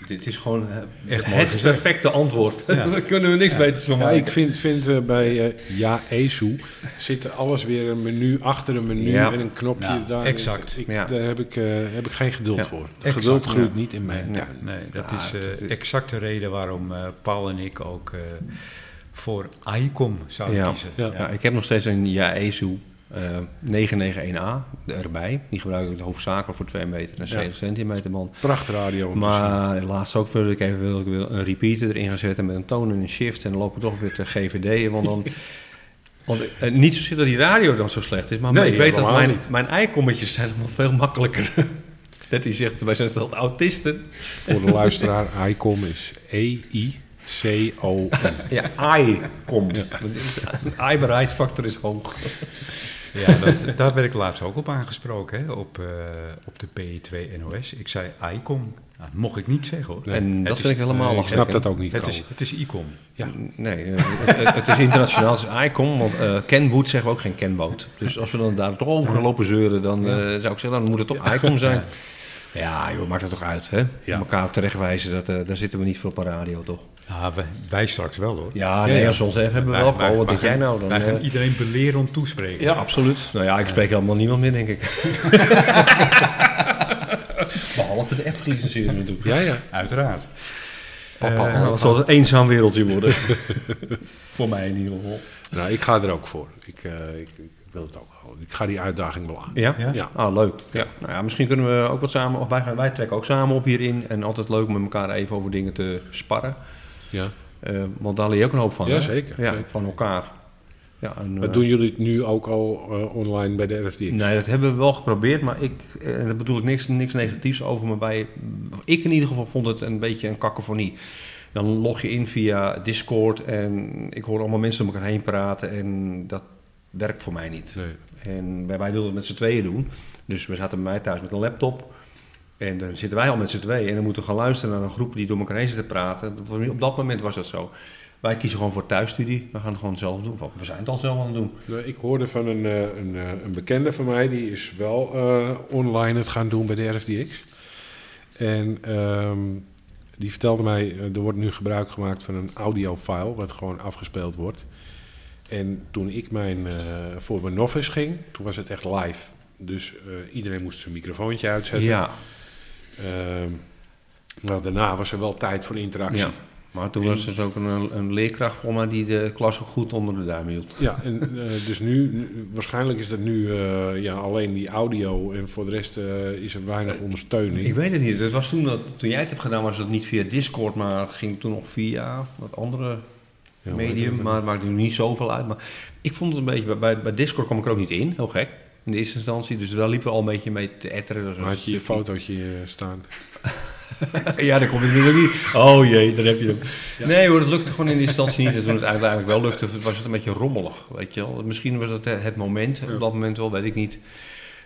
Dit is gewoon Echt mooi het perfecte antwoord. Ja. Daar kunnen we niks beters van Ja, maken. ik vind, vind bij Ja Ezu zit alles weer een menu achter een menu Ja. en een knopje Ja, daar. exact. Ik, Ja. Daar heb ik, eh, heb ik geen geduld Ja. voor. Exact, geduld groeit ja. niet in mijn Nee. dat is eh, exact de reden waarom eh, Paul en ik ook eh, voor ICOM zouden Ja. kiezen. Ja. Ja, ik heb nog steeds een Yaesu eh 991A erbij. Die gebruik ik hoofdzakelijk voor 2 meter en 7 centimeter band. Prachtradio. om te zien. Maar laatst ook wilde ik even wil ik wil een repeater erin gaan zetten met een toon en een shift. En dan lopen we toch weer te GVD. Want dan. Want, eh, niet zozeer dat die radio dan zo slecht is, maar, maar Nee, ik weet dat helemaal mijn, niet. mijn eikommetjes zijn allemaal veel makkelijker. Dat hij zegt, wij zijn toch autisten. Voor de luisteraar, Icom is E E-I-C-O-M. Ja, I-kom. I-bereidsfactor is hoog. Ja, dat, daar werd ik laatst ook op aangesproken, hè, op, eh, op de PE2 NOS. Ik zei ICOM. Nou, mocht ik niet zeggen hoor. Nee, en dat is- vind ik helemaal ik lastig. snap dat ook niet. Het is, het is ICOM. Ja. Nee, eh, het, is internationaal, het is ICOM, want eh Kenwood zeggen we ook geen Kenwood. Dus als we dan daar toch over gaan lopen zeuren, dan eh, zou ik zeggen, dan moet het toch ICOM zijn. Ja, joh, maakt het toch uit, hè? Ja. Elkaar terechtwijzen, dat, eh, daar zitten we niet voor op een radio, toch? Ja, wij, wij straks wel hoor. Ja, nee, ja. als we ons even hebben we wel. Paul, wat denk jij nou? Dan, wij gaan eh, iedereen belerend toespreken. ja, absoluut. Nou ja, ik spreek helemaal niemand meer, denk ik. Behalve de F-Friesen natuurlijk. Ja, ja. Uiteraard. Papa, Eh, Ja, dat zal een eenzaam wereldje worden. voor mij in ieder geval. Nou, ik ga er ook voor. Ik, eh, ik, ik wil het ook gewoon. Ik ga die uitdaging wel aan. Ja? Ja? Ja. Ah, leuk. Ja. Nou ja, misschien kunnen we ook wat samen, of wij, gaan, wij trekken ook samen op hierin. En altijd leuk om met elkaar even over dingen te sparren. Ja. Eh, want daar leer je ook een hoop van. Ja, zeker, Ja, zeker. van elkaar. Ja, en, Maar eh, doen jullie het nu ook al eh, online bij de RFDX? Nee, dat hebben we wel geprobeerd, maar ik, en daar bedoel ik niks, niks negatiefs over, maar bij, ik in ieder geval vond het een beetje een kakofonie. Dan log je in via Discord en ik hoor allemaal mensen om elkaar heen praten en dat werkt voor mij niet. Nee. En wij, wij wilden het met z'n tweeën doen, dus we zaten bij mij thuis met een laptop en dan zitten wij al met z'n tweeën en dan moeten we gaan luisteren naar een groep die door elkaar heen zit te praten. Op dat moment was dat zo. Wij kiezen gewoon voor thuisstudie, we gaan het gewoon zelf doen. We zijn het al zelf aan het doen. Nou, ik hoorde van een, eh, een, eh, een bekende van mij, die is wel eh, online het gaan doen bij de RFDX. En ehm, die vertelde mij, er wordt nu gebruik gemaakt van een audiofile, wat gewoon afgespeeld wordt. En toen ik mijn, eh, voor mijn novice ging, toen was het echt live. Dus iedereen moest zijn microfoontje uitzetten. Ja, maar daarna was er wel tijd voor interactie. Ja. Maar toen was er dus ook een, een leerkracht voor mij die de klas ook goed onder de duim hield. Ja, en eh, dus nu, waarschijnlijk is dat nu eh, ja, alleen die audio en voor de rest eh, is er weinig ondersteuning. Ik weet het niet. Het was toen, dat, toen jij het hebt gedaan, was het niet via Discord, maar ging toen nog via wat andere Ja, medium. Maar het maakt nu niet zoveel uit. Maar ik vond het een beetje, bij, bij Discord kwam ik er ook niet in, heel gek. In de eerste instantie, dus daar liepen we al een beetje mee te etteren. Dus had je je fotootje eh, staan? Ja, daar komt natuurlijk niet. Oh jee, daar heb je hem. Nee hoor, dat lukte gewoon in de instantie niet. En toen het uiteindelijk wel lukte, was het een beetje rommelig. Weet je wel. Misschien was het het moment, op dat moment wel, weet ik niet.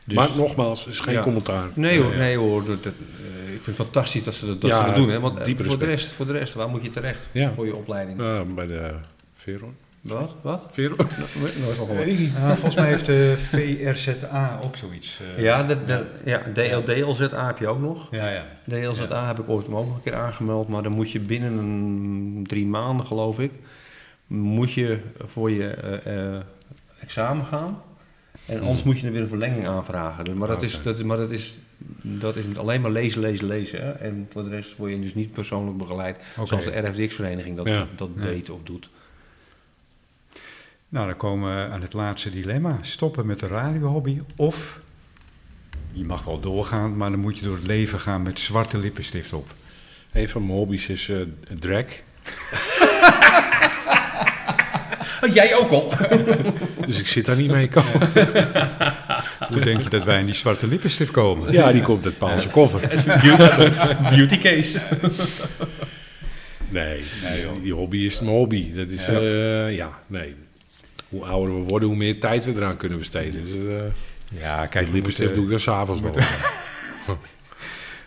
Dus- maar nogmaals, is geen Ja. commentaar. Nee hoor, nee hoor. Dat, dat, eh, ik vind het fantastisch dat ze dat, dat, ze dat doen. Hè? Want eh, voor de, rest, voor de rest, waar moet je terecht voor je opleiding? Bij de Veron. Wat? Wat? Nooit van gehoord. Ja, volgens mij heeft de VRZA ook zoiets. eh, Ja, de, de, ja, DL, DLZA heb je ook nog. Ja, ja. DLZA heb ik ooit ook nog een keer aangemeld, maar dan moet je binnen een, drie maanden, geloof ik, moet je voor je eh, eh, examen gaan. En anders moet je er weer een verlenging aanvragen. Dus, maar dat, is, dat, maar dat, is, dat is alleen maar lezen, lezen, lezen. Hè? En voor de rest word je dus niet persoonlijk begeleid, Oké. zoals de RFDX-vereniging dat, Ja. dat Ja. deed of doet. Nou, dan komen we aan het laatste dilemma. Stoppen met de radiohobby of... Je mag wel doorgaan, maar dan moet je door het leven gaan met zwarte lippenstift op. Een van mijn hobby's is eh, drag. Oh, jij ook al? Dus ik zit daar niet mee komen. Hoe denk je dat wij in die zwarte lippenstift komen? Ja, die komt uit Paalse koffer. Beauty case. Nee, die, die hobby is mijn hobby. Dat is, eh, ja, nee. Hoe ouder we worden, hoe meer tijd we eraan kunnen besteden. Dus, eh Ja, kijk, lippenstift doe ik dan s'avonds wel.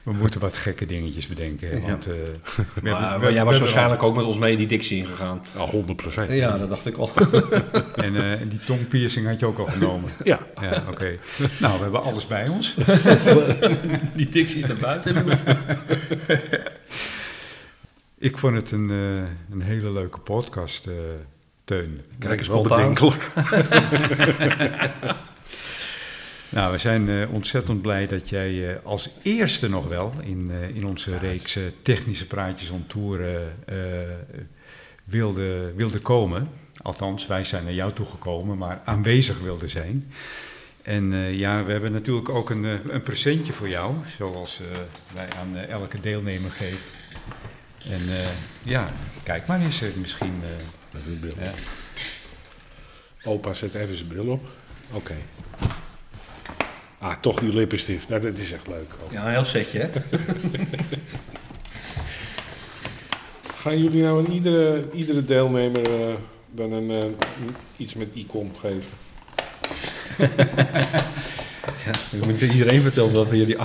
we moeten wat gekke dingetjes bedenken. Want, eh, we hebben- Maar, we- jij we was waarschijnlijk ook met ons mee die dictie ingegaan. Al 100 procent. Ja, dat dacht ik al. En, eh, die tongpiercing had je ook al genomen. Ja. Ja, oké. Nou, we hebben alles bij ons. die dicties naar buiten. Ik vond het een, eh, een hele leuke podcast, eh, Teun. Kijk, is wel bedenkelijk. Nou, we zijn eh, ontzettend blij dat jij eh, als eerste nog wel in, eh, in onze reeks technische praatjes on tour wilde, wilde komen. Althans, wij zijn naar jou toegekomen, maar aanwezig wilde zijn. En ja, we hebben natuurlijk ook een, een presentje voor jou, zoals wij aan elke deelnemer geven. En ja, kijk maar eens, misschien... Met een bril. ja. Opa zet even zijn bril op. Oké. Ah, toch die lippenstift. Nou, dat is echt leuk. Ja, een heel setje, hè? Gaan jullie nou aan iedere, iedere deelnemer eh, dan een, eh, iets met icon geven? Ik moet iedereen vertellen dat we jullie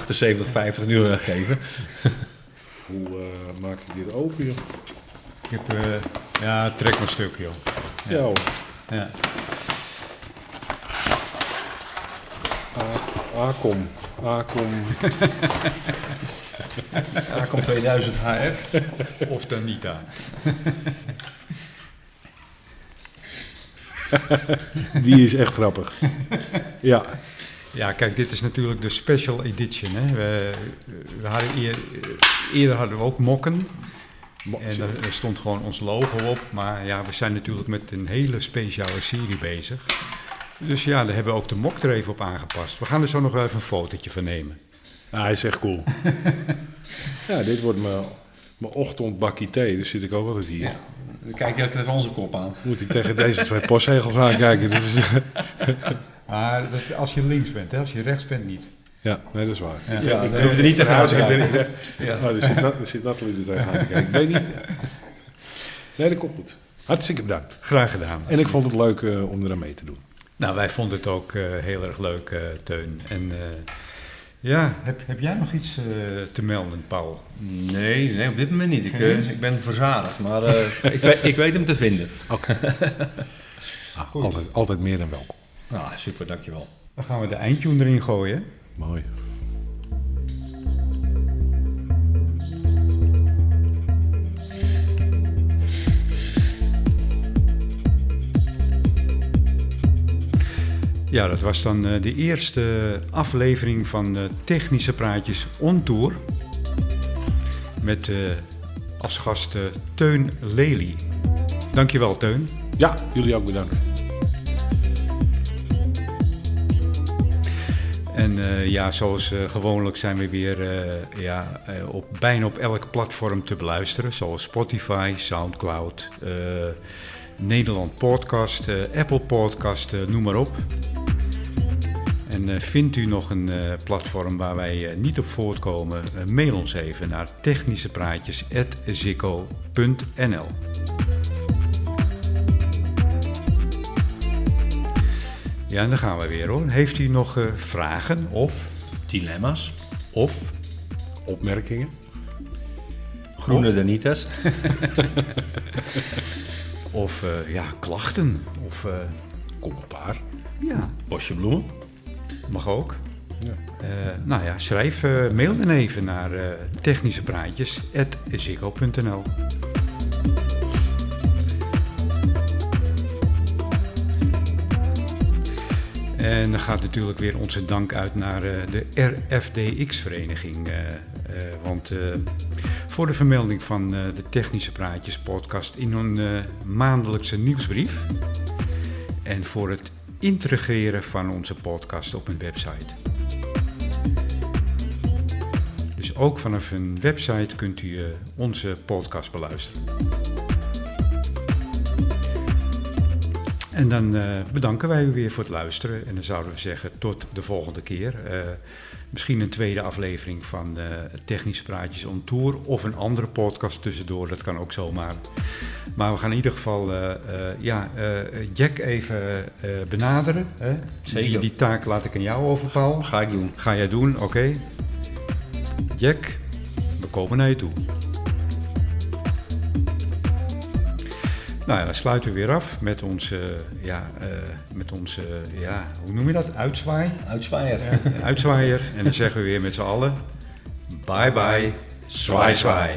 78,50 nu eh, geven. Hoe maak ik dit open, joh? Ik heb, ja, trek maar stuk, joh. Ja, hoor. Ja. Acom. Acom. Acom 2000 HF. Of Danita. Die is echt grappig. Ja. Ja, kijk, dit is natuurlijk de special edition. Hè. We, we hadden eer- eerder hadden we ook mokken. En daar daar stond gewoon ons logo op. Maar ja, we zijn natuurlijk met een hele speciale serie bezig. Dus ja, daar hebben we ook de mok er even op aangepast. We gaan er zo nog wel even een fotootje van nemen. Ja, hij is echt cool. ja, dit wordt mijn, mijn ochtendbakkie thee. Dus zit ik ook altijd hier. Ja. Dan kijk je tegen onze kop aan. Moet ik tegen deze twee postzegels aankijken. Is, Maar dat, als je links bent, hè, als je rechts bent niet. Ja, nee, dat is waar. Ja. Ja, dan hoef je niet te gaan. ik ben ik recht. Ja. Er zit, Nat- er zit Nathalie er tegenaan te kijken. Ik weet niet. Nee, dat komt goed. Hartstikke bedankt. Graag gedaan. En ik vond het leuk eh, om eraan mee te doen. Nou, wij vonden het ook eh, heel erg leuk, eh, Teun. En eh, ja, heb, heb jij nog iets eh, te melden, Paul? Nee, nee, op dit moment niet. Ik, eh, ik ben verzadigd, maar eh, ik, weet, ik weet hem te vinden. Ah, altijd, altijd meer dan welkom. Nou, super, dankjewel. Dan gaan we de eindtune erin gooien. Mooi. Ja, dat was dan eh, de eerste aflevering van Technische Praatjes on Tour. Met eh, als gast eh, Teun Lely. Dankjewel, Teun. Ja, jullie ook bedankt. En eh, ja, zoals eh, gewoonlijk zijn we weer eh, ja, op, bijna op elk platform te beluisteren. Zoals Spotify, Soundcloud, Nederland Podcast, Apple Podcast, noem maar op. En vindt u nog een platform waar wij niet op voortkomen, mail ons even naar technischepraatjes.zikko.nl Ja, en dan gaan we weer hoor. Heeft u nog eh, vragen of, Dilemma's. of Opmerkingen? Groene Danitas. Of eh, ja, klachten. Of eh, Commentaar? ja, Bosje bloemen. mag ook. Ja. Eh, nou ja, schrijf, eh, mail dan even naar eh technischepraatjes.ziggo.nl En dan gaat natuurlijk weer onze dank uit naar eh, de RFDX-vereniging. eh, eh, want voor de vermelding van de Technische Praatjes podcast in eh, maandelijkse nieuwsbrief. En voor het integreren van onze podcast op een website. Dus ook vanaf een website kunt u onze podcast beluisteren. En dan eh, bedanken wij u weer voor het luisteren. En dan zouden we zeggen tot de volgende keer. Eh, misschien een tweede aflevering van eh, Technische Praatjes on Tour. Of een andere podcast tussendoor, dat kan ook zomaar. Maar we gaan in ieder geval ja, Jack even benaderen. Hè? Zeker. Die, die taak laat ik aan jou over, Paul. Ga ik doen. Ga jij doen, oké. Jack, we komen naar je toe. Nou ja, dan sluiten we weer af met onze, ja, eh, met onze, ja, hoe noem je dat? Uitzwaai? Uitzwaaier. Uitzwaaier. En dan zeggen we weer met z'n allen, bye bye, zwaai zwaai.